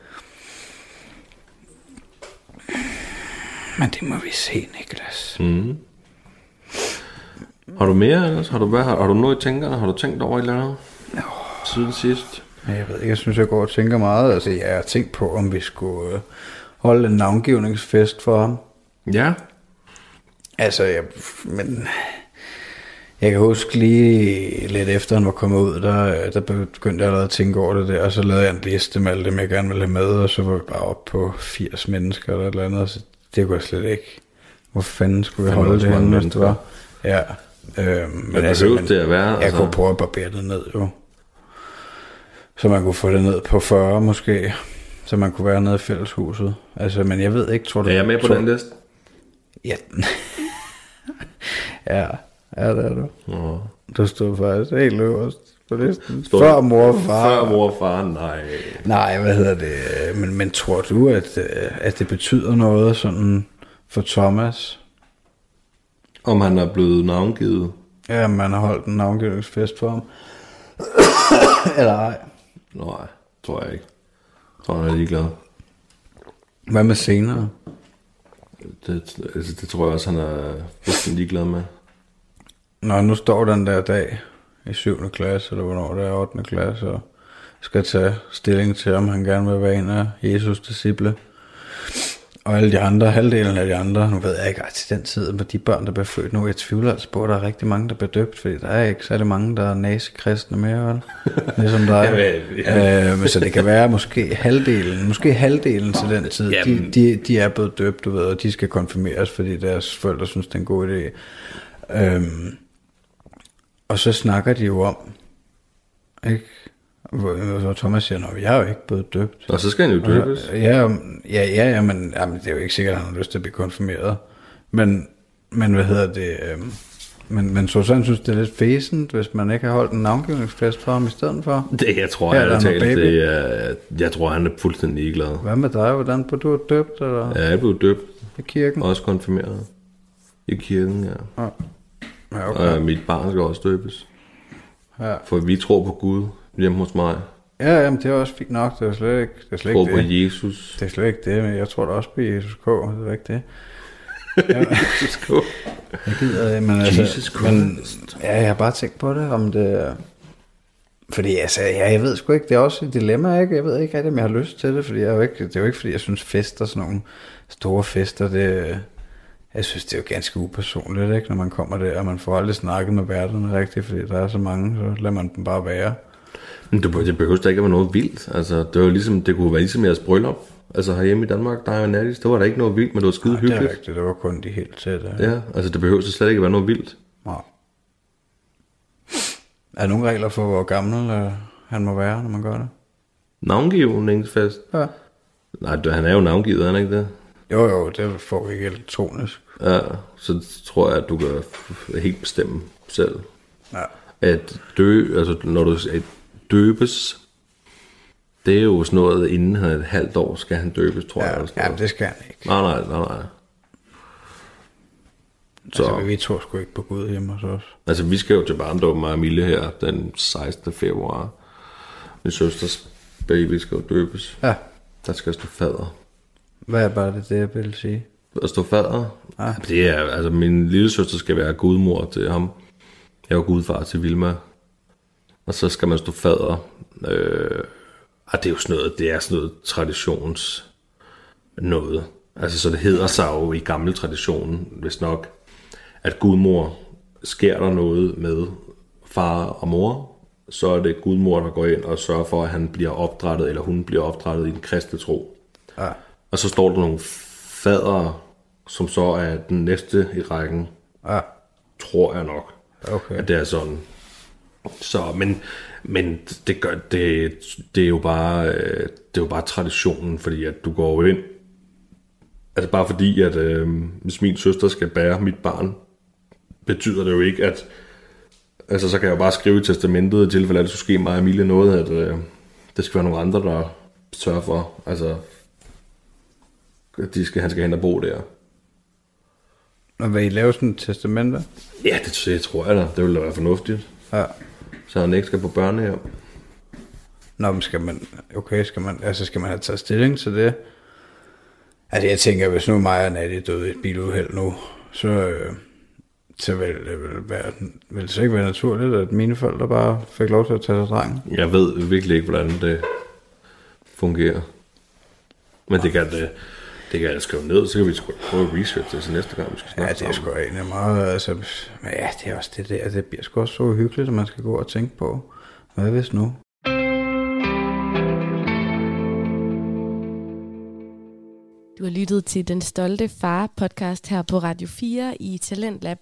S2: men det må vi se, Niklas.
S3: Mm. Har du mere ellers? Har du, hvad, har, har du noget i tænkerne? Har du tænkt over et eller andet? Siden sidst?
S2: Jeg ved ikke, jeg synes, jeg går og tænker meget. Altså, jeg har tænkt på, om vi skulle øh, holde en navngivningsfest for ham.
S3: Ja.
S2: Altså, jeg, men jeg kan huske lige lidt efter han var kommet ud, der, øh, der begyndte jeg allerede at tænke over det der, og så lavede jeg en liste med alle dem, jeg gerne ville have med, og så var vi bare op på 80 mennesker eller et eller andet, så det kunne jeg slet ikke. Hvor fanden skulle vi holde det henne, hvis det var? Ja. Øhm, men
S3: Men behøves det at være?
S2: Jeg
S3: altså?
S2: kunne prøve at barbere det ned, jo. Så man kunne få det ned på 40 måske. Så man kunne være nede i fælleshuset. Altså, men jeg ved ikke, tror du...
S3: Er jeg med på
S2: tror,
S3: den liste?
S2: Ja. (laughs) ja, ja, det er du.
S3: Nå.
S2: Du stod faktisk helt øverst på listen.
S3: Stod-
S2: Før mor og far.
S3: Før mor og far, nej.
S2: Nej, hvad hedder det? Men, men tror du, at, at det betyder noget sådan for Thomas?
S3: Om han er blevet navngivet.
S2: Ja, man har holdt en navngivningsfest for ham. (coughs) Eller ej.
S3: Nej, tror jeg ikke. Jeg tror, han er ligeglad.
S2: Hvad med senere?
S3: Det, altså, det tror jeg også, han er fuldstændig ligeglad med.
S2: Når nu står den der dag i 7. klasse, eller hvornår det er 8. klasse, og skal tage stilling til, om han gerne vil være en af Jesus' disciple. Og alle de andre, halvdelen af de andre, nu ved jeg ikke, at til den tid, med de børn, der bliver født nu, jeg tvivler altså på, at der er rigtig mange, der bliver døbt, fordi der er ikke særlig mange, der er nazikristne mere, vel? Ligesom der er. (laughs)
S3: Ja,
S2: Øh, men så det kan være måske halvdelen, måske halvdelen til den tid, de, de, de er blevet døbt, du ved, og de skal konfirmeres, fordi deres forældre synes, det er en god idé. Øhm, og så snakker de jo om, ikke? Hvor Thomas siger, at jeg er jo ikke blevet døbt.
S3: Og så skal han jo døbes.
S2: Ja, ja, ja, ja men jamen, det er jo ikke sikkert, at han har lyst til at blive konfirmeret. Men, men hvad hedder det? Øhm, men, men Susanne synes, det er lidt fæsent, hvis man ikke har holdt en navngivningsfest for ham i stedet for.
S3: Det, jeg tror,
S2: Ja,
S3: ja,
S2: der er
S3: jeg, talt, det er, jeg tror, han er fuldstændig ligeglad.
S2: Hvad med dig? Hvordan blev du døbt eller
S3: Ja, jeg blevet døbt.
S2: i kirken?
S3: Også konfirmeret. I kirken, ja.
S2: Ja,
S3: Okay.
S2: okay.
S3: Og mit barn skal også døbes.
S2: Ja,
S3: For vi tror på Gud hjemme hos mig.
S2: ja jamen, det er også fint nok. Det er slet ikke det. Er slet
S3: Tror
S2: ikke
S3: på
S2: det.
S3: Jesus.
S2: det er slet ikke det, men jeg tror da også på Jesus K. Det er ikke det. (laughs) Jeg gider det, men altså...
S3: Jesus
S2: men, ja, jeg har bare tænkt på det, om det... Fordi altså, ja, jeg ved sgu ikke, det er også et dilemma, ikke? Jeg ved ikke rigtig, om jeg har lyst til det, fordi jeg jo ikke, det er jo ikke, fordi jeg synes fester, sådan nogle store fester, det, jeg synes, det er jo ganske upersonligt, ikke? Når man kommer der, og man får aldrig snakket med værterne rigtigt, fordi der er så mange, så lader man dem bare være.
S3: Men det, det behøver da ikke at være noget vildt. Altså, det, var ligesom, det kunne være ligesom jeres bryllup. Altså herhjemme i Danmark, der er jo nattis, det var der ikke noget vildt, men det var skide
S2: Det er
S3: hyggeligt.
S2: rigtigt, det var kun de helt tætte.
S3: Ja, altså det behøver så slet ikke at være noget vildt.
S2: Nej. Er der nogle regler for, hvor gammel øh, han må være, når man gør det?
S3: Navngivningsfest.
S2: Ja.
S3: Nej, han er jo navngivet, er han ikke det?
S2: Jo, jo, det får vi ikke elektronisk.
S3: Ja, så tror jeg, at du kan helt bestemme selv.
S2: Ja.
S3: At dø, altså når du døbes, det er jo sådan noget, inden han er et halvt år, skal han døbes, tror jeg.
S2: Ja,
S3: eller sådan
S2: ja, det skal han ikke.
S3: Nej, nej, nej, nej. Så,
S2: Altså, vi tror sgu ikke på Gud hjemme hos os.
S3: altså vi skal jo til barndåb med Emilie her den 16. februar. Min søsters baby skal jo døbes.
S2: Ja.
S3: Der skal stå fader.
S2: Hvad er bare det, det jeg vil sige?
S3: At stå fader?
S2: Ja.
S3: Det er, altså min lille søster skal være gudmor til ham. Jeg er jo gudfar til Vilma. Og så skal man stå fader. Øh, og det er jo sådan noget, det er sådan noget traditions noget. Altså så det hedder sig jo i gammel tradition, hvis nok, at gudmor sker der noget med far og mor, så er det gudmor, der går ind og sørger for, at han bliver opdrettet, eller hun bliver opdrettet i den kristne tro.
S2: Ja.
S3: Og så står der nogle fader, som så er den næste i rækken,
S2: Ja,
S3: tror jeg nok,
S2: okay.
S3: at det er sådan. Så, men, men det, gør, det, det, er jo bare, øh, det er jo bare traditionen, fordi at du går jo ind, altså bare fordi, at øh, hvis min søster skal bære mit barn, betyder det jo ikke, at altså så kan jeg jo bare skrive i testamentet, i tilfælde af, at det skulle ske mig og Emilie noget, at øh, det skal være nogle andre, der sørger for, altså at de skal, han skal hen og bo der.
S2: Og vil I lave sådan et testamente?
S3: Ja, det, det tror jeg da. Det ville da være fornuftigt.
S2: Ja.
S3: Så han ikke skal på børnehjem.
S2: Nå, men skal man, okay, skal man, altså skal man have taget stilling til det? Altså jeg tænker, hvis nu mig og Natty døde i et biluheld nu, så, øh, så vil det vil være, vil det så ikke være naturligt, at mine forældre bare fik lov til at tage sig drengen?
S3: Jeg ved virkelig ikke, hvordan det fungerer. Men det kan det, det kan jeg skrive ned, så kan vi sgu prøve at research det til næste gang, vi skal
S2: Ja,
S3: snakke
S2: det er sgu egentlig meget, altså, men ja, det er også det der, det bliver sgu også så uhyggeligt, at man skal gå og tænke på, hvad hvis nu?
S1: Du har lyttet til Den Stolte Far podcast her på Radio 4 i Talentlab.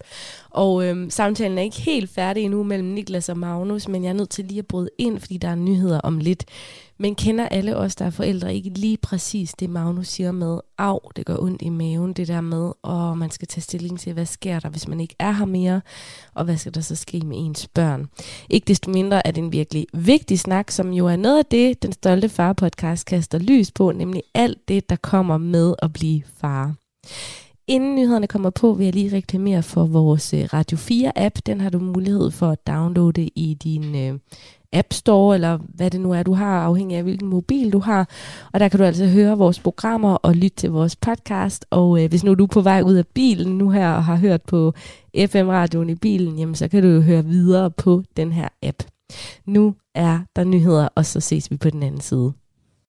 S1: Og øhm, samtalen er ikke helt færdig endnu mellem Niklas og Magnus, men jeg er nødt til lige at bryde ind, fordi der er nyheder om lidt. Men kender alle os, der er forældre, ikke lige præcis det, Magnus siger med, af, det gør ondt i maven, det der med, og man skal tage stilling til, hvad sker der, hvis man ikke er her mere, og hvad skal der så ske med ens børn. Ikke desto mindre er det en virkelig vigtig snak, som jo er noget af det, den stolte far podcast kaster lys på, nemlig alt det, der kommer med at blive far. Inden nyhederne kommer på, vil jeg lige reklamere for vores øh, Radio 4-app. Den har du mulighed for at downloade i din øh, App Store, eller hvad det nu er, du har, afhængig af hvilken mobil du har. Og der kan du altså høre vores programmer og lytte til vores podcast. Og øh, hvis nu du er på vej ud af bilen nu her og har hørt på FM-radioen i bilen, jamen så kan du jo høre videre på den her app. Nu er der nyheder, og så ses vi på den anden side.